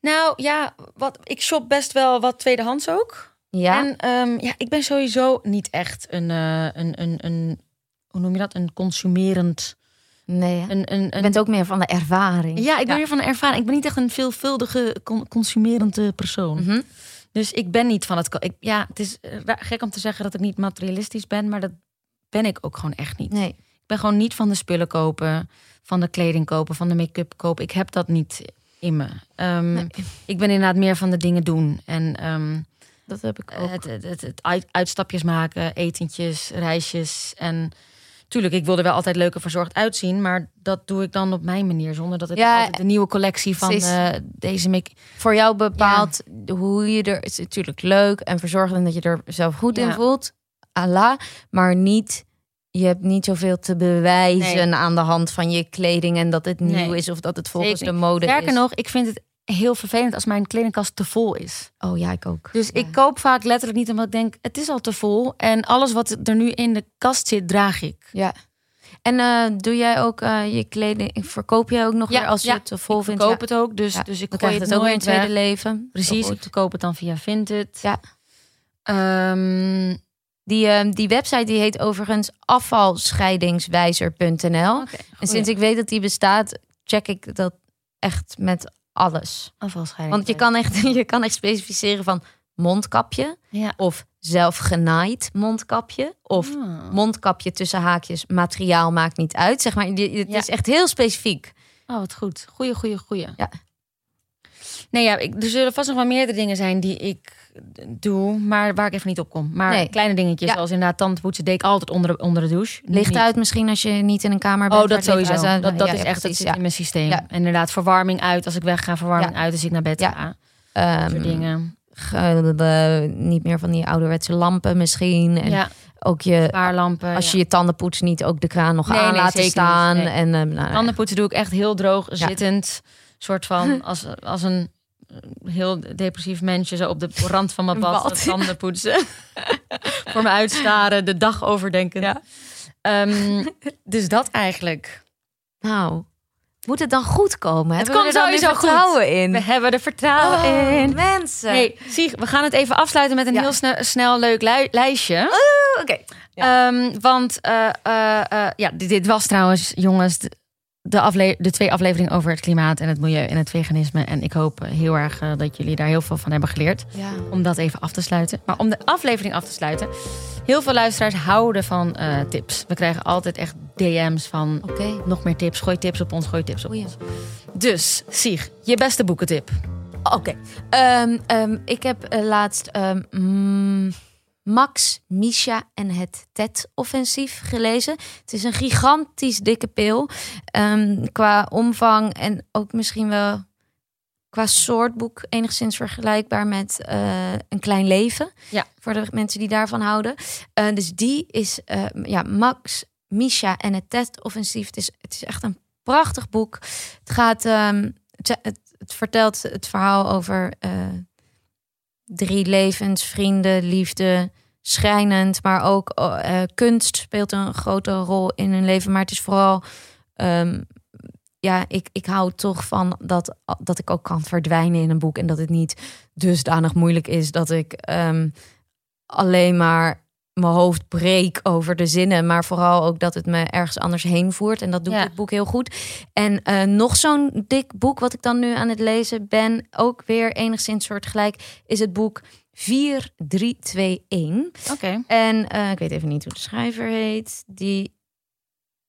Speaker 1: Nou ja, wat, ik shop best wel wat tweedehands ook.
Speaker 2: Ja,
Speaker 1: En ehm, ja, ik ben sowieso niet echt een, eh, een, een, een, hoe noem je dat? Een consumerend.
Speaker 2: Nee. hè?
Speaker 1: Een, een,
Speaker 2: Je
Speaker 1: een,
Speaker 2: bent ook meer van de ervaring.
Speaker 1: ja, ik ben weer van de ervaring. Ik ben niet echt een veelvuldige con- consumerende persoon.
Speaker 2: Mhm.
Speaker 1: Dus ik ben niet van het. Ik, ja, het is eh, gek om te zeggen dat ik niet materialistisch ben, maar dat ben ik ook gewoon echt niet.
Speaker 2: Nee.
Speaker 1: Ik ben gewoon niet van de spullen kopen, van de kleding kopen, van de make-up kopen. Ik heb dat niet in me. Ehm,
Speaker 2: Nee.
Speaker 1: Ik ben inderdaad meer van de dingen doen. En ehm,
Speaker 2: Dat heb ik ook.
Speaker 1: het, het, het, het uit- uitstapjes maken, etentjes, reisjes. En tuurlijk, ik wil er wel altijd leuk en verzorgd uitzien. Maar dat doe ik dan op mijn manier. Zonder dat ik
Speaker 2: Ja,
Speaker 1: altijd de nieuwe collectie van eh, deze make
Speaker 2: Voor jou bepaalt hoe je er... Het is natuurlijk leuk en verzorgd en dat je er zelf goed in voelt. Allah. Maar niet... Je hebt niet zoveel te bewijzen
Speaker 1: Nee.
Speaker 2: aan de hand van je kleding... en dat het nieuw
Speaker 1: Nee.
Speaker 2: is of dat het volgens
Speaker 1: Zeker
Speaker 2: de mode
Speaker 1: Sterker
Speaker 2: is.
Speaker 1: nog, ik vind het heel vervelend als mijn kledingkast te vol is.
Speaker 2: Oh ja, ik ook.
Speaker 1: Dus
Speaker 2: Ja.
Speaker 1: ik koop vaak letterlijk niet omdat ik denk, het is al te vol. En alles wat er nu in de kast zit, draag ik.
Speaker 2: Ja. En eh, doe jij ook eh, je kleding... Verkoop jij ook nog
Speaker 1: Ja,
Speaker 2: weer als je
Speaker 1: ja.
Speaker 2: het te vol
Speaker 1: Ik
Speaker 2: vindt?
Speaker 1: koop
Speaker 2: Ja.
Speaker 1: het ook, dus, dus ik
Speaker 2: Dan
Speaker 1: gooi het
Speaker 2: het ook weer een
Speaker 1: nooit
Speaker 2: tweede
Speaker 1: weg.
Speaker 2: leven.
Speaker 1: Precies, ik koop het dan via Vinted.
Speaker 2: Ja.
Speaker 1: Ehm,
Speaker 2: Die, eh, die website die heet overigens afvalscheidingswijzer.nl. En sinds ik weet dat die bestaat, check ik dat echt met alles. Want je kan echt, je kan echt specificeren van mondkapje
Speaker 1: Ja.
Speaker 2: of zelfgenaaid mondkapje of
Speaker 1: Ah.
Speaker 2: mondkapje tussen haakjes materiaal maakt niet uit. Zeg maar, het
Speaker 1: Ja.
Speaker 2: is echt heel specifiek.
Speaker 1: Oh, wat goed. Goeie, goeie, goeie.
Speaker 2: Ja.
Speaker 1: Nee, ja, ik, er zullen vast nog wel meerdere dingen zijn die ik doe, maar waar ik even niet op kom. Maar
Speaker 2: Nee.
Speaker 1: kleine dingetjes,
Speaker 2: Ja.
Speaker 1: zoals inderdaad tandpoetsen, deed ik altijd onder de, onder de douche.
Speaker 2: Licht
Speaker 1: niet.
Speaker 2: uit misschien als je niet in een kamer bent.
Speaker 1: Oh, dat sowieso.
Speaker 2: uit-
Speaker 1: Dat, dat
Speaker 2: Ja,
Speaker 1: is
Speaker 2: ja,
Speaker 1: echt, dat
Speaker 2: precies,
Speaker 1: zit
Speaker 2: ja.
Speaker 1: in mijn systeem. Inderdaad, verwarming uit als ik wegga, verwarming uit als ik naar bed
Speaker 2: Ja.
Speaker 1: ga.
Speaker 2: Ehm,
Speaker 1: Dat soort dingen.
Speaker 2: ge- de- niet meer van die ouderwetse lampen misschien. En
Speaker 1: ja,
Speaker 2: ook je,
Speaker 1: spaarlampen.
Speaker 2: als je je tanden poetst, niet ook de kraan nog
Speaker 1: Nee,
Speaker 2: aan
Speaker 1: nee,
Speaker 2: laten staan. En, ehm, nou,
Speaker 1: Tandenpoetsen doe ik echt heel droog, zittend. Soort van als, als een eh, heel depressief mensje zo op de rand van mijn bad,
Speaker 2: Bad.
Speaker 1: tanden poetsen. Voor me uitstaren, de dag overdenken.
Speaker 2: Ja.
Speaker 1: Ehm, dus dat eigenlijk.
Speaker 2: Nou, moet het dan goed komen?
Speaker 1: Het komt sowieso
Speaker 2: vertrouwen in.
Speaker 1: We hebben er vertrouwen
Speaker 2: Oh,
Speaker 1: in.
Speaker 2: mensen.
Speaker 1: Hey, zie, we gaan het even afsluiten met een
Speaker 2: Ja.
Speaker 1: heel snel, snel leuk lijstje.
Speaker 2: Oh, Oké.
Speaker 1: Ehm, want eh, eh, ja, dit, dit was trouwens, jongens, de, de, twee afleveringen over het klimaat en het milieu en het veganisme. En ik hoop eh, heel erg eh, dat jullie daar heel veel van hebben geleerd.
Speaker 2: Ja.
Speaker 1: Om dat even af te sluiten. Maar om de aflevering af te sluiten. Heel veel luisteraars houden van eh, tips. We krijgen altijd echt DM's van
Speaker 2: Oké.
Speaker 1: nog meer tips. Gooi tips op ons, gooi tips op ons. Dus, Sieg, je beste boekentip.
Speaker 2: Oké. Ehm, ehm, ik heb laatst ehm, mm, Max, Misha en het TED-offensief gelezen. Het is een gigantisch dikke pil. Ehm, qua omvang en ook misschien wel qua soort boek enigszins vergelijkbaar met eh, Een Klein Leven.
Speaker 1: Ja.
Speaker 2: Voor de mensen die daarvan houden. Eh, dus die is, eh, ja, Max, Misha en het TED-offensief. Het is, het is echt een prachtig boek. Het gaat... ehm, het, het, het vertelt het verhaal over drie levens, vrienden, liefde, schrijnend, maar ook eh, kunst speelt een grote rol in hun leven. Maar het is vooral ehm, ja, ik, ik hou toch van dat, dat ik ook kan verdwijnen in een boek. En dat het niet dusdanig moeilijk is dat ik ehm, alleen maar mijn hoofd breek over de zinnen. Maar vooral ook dat het me ergens anders heen voert. En dat doet
Speaker 1: Ja.
Speaker 2: dit boek heel goed. En eh, nog zo'n dik boek wat ik dan nu aan het lezen ben. Ook weer enigszins soortgelijk. Is het boek 4321.
Speaker 1: Oké.
Speaker 2: En eh, ik weet even niet hoe de schrijver heet. Die,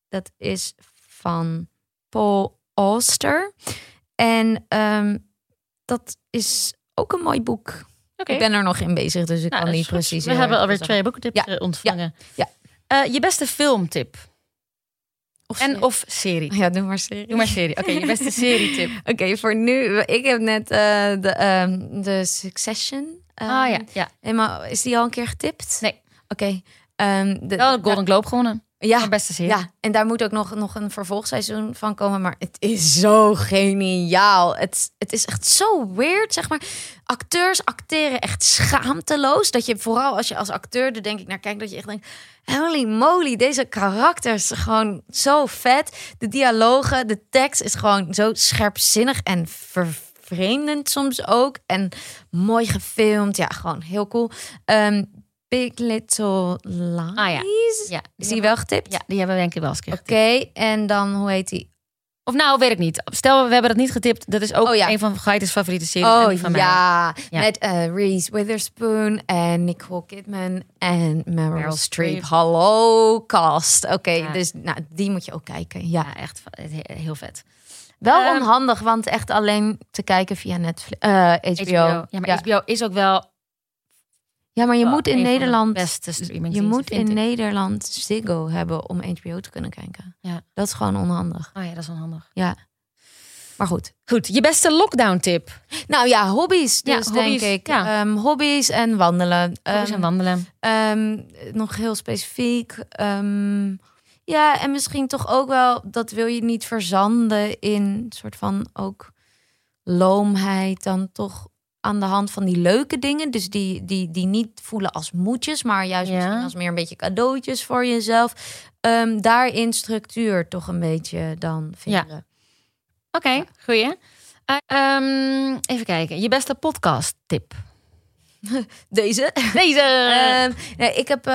Speaker 2: dat is van Paul Auster. En ehm, dat is ook een mooi boek. Ik ben er nog in bezig, dus ik
Speaker 1: Nou,
Speaker 2: kan niet precies.
Speaker 1: We hebben alweer twee boekentips
Speaker 2: Ja.
Speaker 1: eh, ontvangen.
Speaker 2: Ja.
Speaker 1: Eh, je beste filmtip.
Speaker 2: Of
Speaker 1: En
Speaker 2: serie.
Speaker 1: of serie.
Speaker 2: Ja, doe maar serie.
Speaker 1: Doe maar serie. Oké, je beste serietip.
Speaker 2: Oké, voor nu. Ik heb net eh, de, ehm, de Succession. eh,
Speaker 1: Ah ja, ja.
Speaker 2: Helemaal, is die al een keer getipt?
Speaker 1: Nee.
Speaker 2: Oké. ehm, de,
Speaker 1: Wel de Golden Globe gewonnen.
Speaker 2: Ja,
Speaker 1: beste serie.
Speaker 2: Ja, en daar moet ook nog, nog een vervolgseizoen van komen. Maar het is zo geniaal. Het, het is echt zo weird, zeg maar. Acteurs acteren echt schaamteloos. Dat je vooral als je als acteur er denk ik naar kijkt... dat je echt denkt, holy moly, deze karakters gewoon zo vet. De dialogen, de tekst is gewoon zo scherpzinnig en vervreemdend soms ook. En mooi gefilmd. Ja, gewoon heel cool. Ehm, Big Little Lies.
Speaker 1: Ah, ja. Ja,
Speaker 2: Is die wel getipt?
Speaker 1: Ja, die hebben we denk ik wel eens
Speaker 2: Oké, en dan, hoe heet die?
Speaker 1: Of nou, weet ik niet. Stel, we hebben dat niet getipt. Dat is ook
Speaker 2: Oh, ja.
Speaker 1: een van Gaites favoriete series. en die van mij.
Speaker 2: ja.
Speaker 1: Ja.
Speaker 2: met eh, Reese Witherspoon en Nicole Kidman en Meryl,
Speaker 1: Meryl
Speaker 2: Streep.
Speaker 1: Streep.
Speaker 2: Hallo, cast. Oké,
Speaker 1: Ja.
Speaker 2: dus nou, die moet je ook kijken. Ja,
Speaker 1: echt he- heel vet.
Speaker 2: wel
Speaker 1: Ehm,
Speaker 2: onhandig, want echt alleen te kijken via Netflix, eh, HBO.
Speaker 1: HBO. Ja, maar. HBO is ook wel
Speaker 2: Ja, maar je moet in Nederland
Speaker 1: beste
Speaker 2: je moet in Nederland Ziggo hebben om HBO te kunnen kijken.
Speaker 1: Ja.
Speaker 2: Dat is gewoon onhandig.
Speaker 1: Oh ja, dat is onhandig.
Speaker 2: Ja, maar goed.
Speaker 1: Goed, je beste lockdown tip.
Speaker 2: Nou ja, hobby's
Speaker 1: Ja,
Speaker 2: dus,
Speaker 1: hobby's,
Speaker 2: denk ik.
Speaker 1: ja.
Speaker 2: Ehm, hobby's en wandelen.
Speaker 1: Hobby's
Speaker 2: Ehm,
Speaker 1: en wandelen.
Speaker 2: Ehm, nog heel specifiek. ehm, ja, en misschien toch ook wel, dat wil je niet verzanden in soort van ook loomheid. Dan toch aan de hand van die leuke dingen. Dus die, die, die niet voelen als moedjes, maar juist
Speaker 1: Ja.
Speaker 2: misschien als meer een beetje cadeautjes voor jezelf. Ehm, daarin structuur toch een beetje dan vinden.
Speaker 1: Oké, goeie. Eh, ehm, even kijken. Je beste podcast tip.
Speaker 2: Deze.
Speaker 1: Deze.
Speaker 2: Ehm, nee, ik heb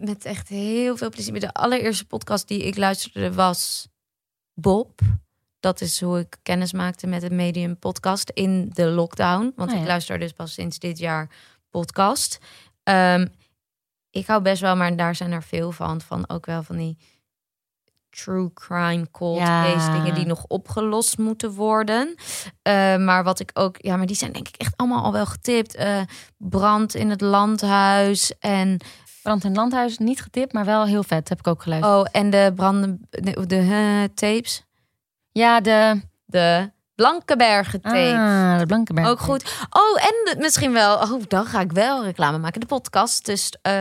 Speaker 2: met echt heel veel plezier. De allereerste podcast die ik luisterde was Bob. Dat is hoe ik kennis maakte met het Medium podcast in de lockdown. Want
Speaker 1: Oh ja.
Speaker 2: ik luister dus pas sinds dit jaar podcast. Ehm, ik hou best wel, maar daar zijn er veel van. Van ook wel van die true crime cold
Speaker 1: Ja.
Speaker 2: case dingen die nog opgelost moeten worden. Eh, maar wat ik ook, ja, maar die zijn denk ik echt allemaal al wel getipt. Eh, brand in het landhuis en
Speaker 1: Brand in Landhuis, niet getipt, maar wel heel vet. Heb ik ook geluisterd.
Speaker 2: oh en de branden de, de tapes,
Speaker 1: Ja, de...
Speaker 2: de Blankenbergen.
Speaker 1: Ah, de Blankenberg.
Speaker 2: Ook goed. Oh, en de- misschien wel. Oh, dan ga ik wel reclame maken. De podcast. Dus eh,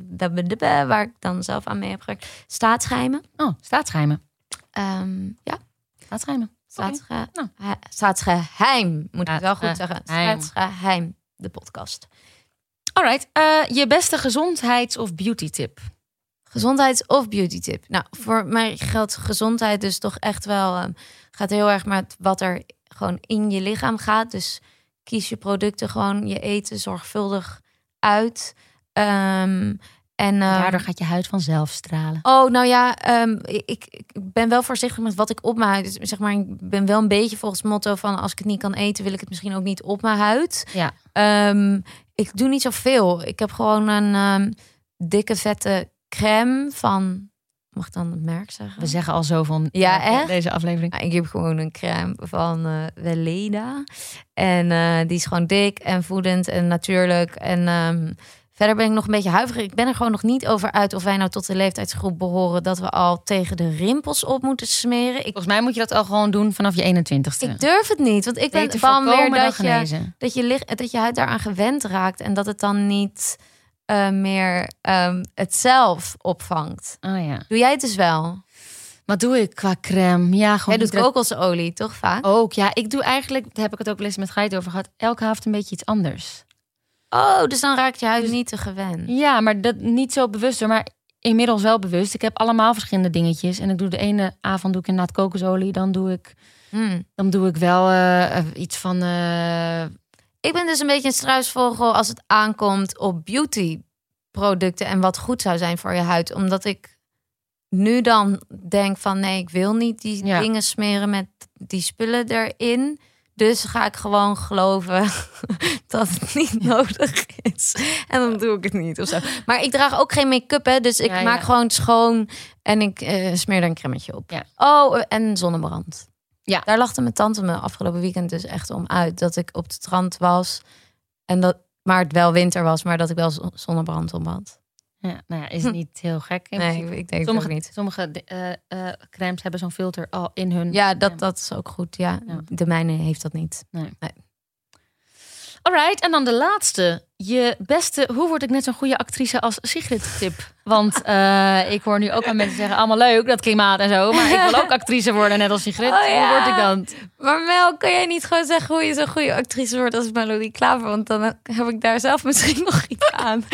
Speaker 2: de- de- waar ik dan zelf aan mee heb gewerkt. Staatsgeheimen.
Speaker 1: Oh, staatsgeheimen.
Speaker 2: Ehm, ja,
Speaker 1: Staatsgeheimen.
Speaker 2: staatsge
Speaker 1: Nou.
Speaker 2: he- staatsgeheim. Moet ik wel goed zeggen.
Speaker 1: Staatsgeheim.
Speaker 2: De podcast.
Speaker 1: Alright, eh, je beste gezondheids- of beauty tip.
Speaker 2: Gezondheids- of beauty tip? Nou, voor mij geldt gezondheid dus toch echt wel... ehm, gaat heel erg met wat er gewoon in je lichaam gaat. Dus kies je producten gewoon, je eten zorgvuldig uit. Ehm, en, ehm,
Speaker 1: Daardoor gaat je huid vanzelf stralen.
Speaker 2: Oh, nou ja, ik, ik ben wel voorzichtig met wat ik op mijn huid. Dus zeg maar, ik ben wel een beetje volgens het motto van als ik het niet kan eten, wil ik het misschien ook niet op mijn huid.
Speaker 1: Ja.
Speaker 2: Ik doe niet zoveel. Ik heb gewoon een dikke vette crème van. Mag ik dan het merk zeggen?
Speaker 1: We zeggen al zo van
Speaker 2: Ja, echt?
Speaker 1: deze aflevering.
Speaker 2: Ja, ik heb gewoon een crème van eh Weleda. En eh, die is gewoon dik en voedend en natuurlijk. En ehm, verder ben ik nog een beetje huiverig. Ik ben er gewoon nog niet over uit of wij nou tot de leeftijdsgroep behoren dat we al tegen de rimpels op moeten smeren. Ik,
Speaker 1: Volgens mij moet je dat al gewoon doen vanaf je 21ste.
Speaker 2: ik durf het niet, want ik ben
Speaker 1: Beter
Speaker 2: van weer
Speaker 1: voorkomen dan
Speaker 2: dat je, dat, je dat je huid daaraan gewend raakt en dat het dan niet eh, meer ehm, het zelf opvangt.
Speaker 1: Oh ja.
Speaker 2: Doe jij het dus wel?
Speaker 1: Wat doe ik qua crème? Ja, gewoon
Speaker 2: Jij doet kokosolie, toch vaak?
Speaker 1: ook. Ja, ik doe eigenlijk, daar heb ik het ook wel eens met Geit over gehad, elke avond een beetje iets anders.
Speaker 2: Oh, dus dan raakt je huid niet te gewend.
Speaker 1: Ja, maar dat niet zo bewust hoor. Maar inmiddels wel bewust. Ik heb allemaal verschillende dingetjes. En ik doe de ene avond doe ik inderdaad kokosolie. Dan doe ik,
Speaker 2: Hmm.
Speaker 1: dan doe ik wel eh, eh, iets van...
Speaker 2: Ik ben dus een beetje een struisvogel als het aankomt op beauty producten en wat goed zou zijn voor je huid. Omdat ik nu dan denk van nee, ik wil niet die
Speaker 1: Ja.
Speaker 2: dingen smeren met die spullen erin. Dus ga ik gewoon geloven dat het niet nodig is. En dan doe ik het niet of zo. Maar ik draag ook geen make-up, hè. Dus ik
Speaker 1: Ja,
Speaker 2: maak
Speaker 1: ja.
Speaker 2: gewoon schoon en ik eh, smeer er een cremmetje op.
Speaker 1: Ja.
Speaker 2: Oh, en zonnebrand.
Speaker 1: Ja.
Speaker 2: Daar lachte mijn tante me afgelopen weekend dus echt om uit. Dat ik op het strand was. En dat, maar het wel winter was, maar dat ik wel zon- zonnebrand om had.
Speaker 1: ja, nou ja, is niet heel gek.
Speaker 2: Nee,
Speaker 1: principe.
Speaker 2: ik denk het
Speaker 1: sommige
Speaker 2: niet.
Speaker 1: sommige eh, crèmes hebben zo'n filter al in hun...
Speaker 2: Ja, dat, dat is ook goed. Ja,
Speaker 1: Ja.
Speaker 2: de mijne heeft dat niet.
Speaker 1: Alright, en dan de laatste. Je beste, hoe word ik net zo'n goede actrice als Sigrid tip? Want eh, ik hoor nu ook aan mensen zeggen, allemaal leuk, dat klimaat en zo. Maar ik wil ook actrice worden, net als Sigrid.
Speaker 2: Oh, ja.
Speaker 1: Hoe word ik dan?
Speaker 2: Maar Mel, kan jij niet gewoon zeggen hoe je zo'n goede actrice wordt als Melody Klaver? Want dan heb ik daar zelf misschien nog iets aan.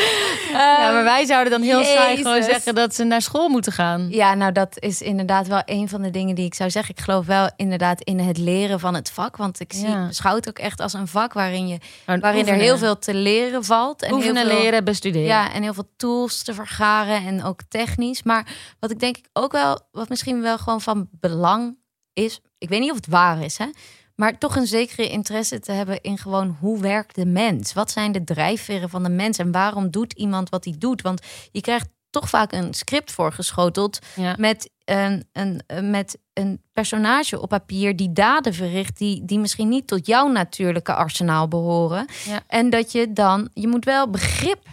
Speaker 1: Ja, maar wij zouden dan heel saai gewoon zeggen dat ze naar school moeten gaan.
Speaker 2: Ja, nou dat is inderdaad wel een van de dingen die ik zou zeggen. Ik geloof wel inderdaad in het leren van het vak. Want ik zie,
Speaker 1: Ja.
Speaker 2: beschouw het ook echt als een vak waarin, je, waarin er heel veel te leren valt. En
Speaker 1: oefenen,
Speaker 2: heel veel,
Speaker 1: leren, bestuderen.
Speaker 2: Ja, en heel veel tools te vergaren en ook technisch. Maar wat ik denk ik ook wel, wat misschien wel gewoon van belang is. Ik weet niet of het waar is, hè? Maar toch een zekere interesse te hebben in gewoon hoe werkt de mens? Wat zijn de drijfveren van de mens? En waarom doet iemand wat hij doet? Want je krijgt toch vaak een script voorgeschoteld
Speaker 1: Ja.
Speaker 2: met een, een, met een personage op papier die daden verricht, die, die misschien niet tot jouw natuurlijke arsenaal behoren.
Speaker 1: Ja.
Speaker 2: En dat je dan, je moet wel begrip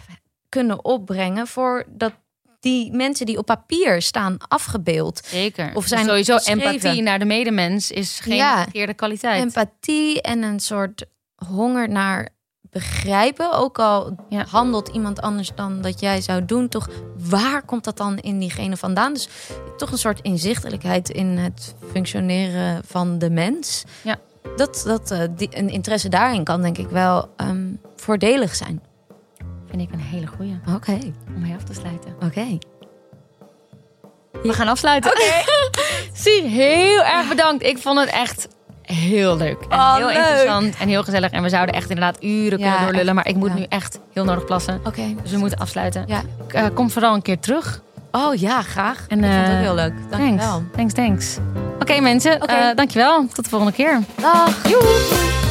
Speaker 2: kunnen opbrengen voor dat die mensen die op papier staan afgebeeld.
Speaker 1: Zeker.
Speaker 2: Of zijn
Speaker 1: sowieso empathie naar de medemens is geen
Speaker 2: Ja.
Speaker 1: verkeerde kwaliteit.
Speaker 2: Empathie en een soort honger naar begrijpen. Ook al
Speaker 1: Ja.
Speaker 2: handelt iemand anders dan dat jij zou doen, toch waar komt dat dan in diegene vandaan? Dus toch een soort inzichtelijkheid in het functioneren van de mens.
Speaker 1: Ja.
Speaker 2: Dat, dat eh, die, een interesse daarin kan denk ik wel ehm, voordelig zijn.
Speaker 1: Vind ik een hele goeie
Speaker 2: Oké,
Speaker 1: om mee af te sluiten.
Speaker 2: oké.
Speaker 1: We gaan afsluiten. Zie, heel erg bedankt. Ik vond het echt heel leuk. En
Speaker 2: Oh,
Speaker 1: heel
Speaker 2: leuk.
Speaker 1: interessant en heel gezellig. En we zouden echt inderdaad uren
Speaker 2: Ja,
Speaker 1: kunnen doorlullen. Maar ik moet
Speaker 2: ja.
Speaker 1: nu echt heel nodig plassen.
Speaker 2: Oké.
Speaker 1: Dus we moeten afsluiten.
Speaker 2: Ja.
Speaker 1: Eh, kom vooral een keer terug.
Speaker 2: Oh ja, graag.
Speaker 1: En,
Speaker 2: ik vond het ook
Speaker 1: eh,
Speaker 2: heel leuk.
Speaker 1: Thanks.
Speaker 2: Dankjewel.
Speaker 1: Thanks, thanks. Oké mensen,
Speaker 2: Oké.
Speaker 1: eh, dankjewel. Tot de volgende keer.
Speaker 2: Dag.
Speaker 1: Joe.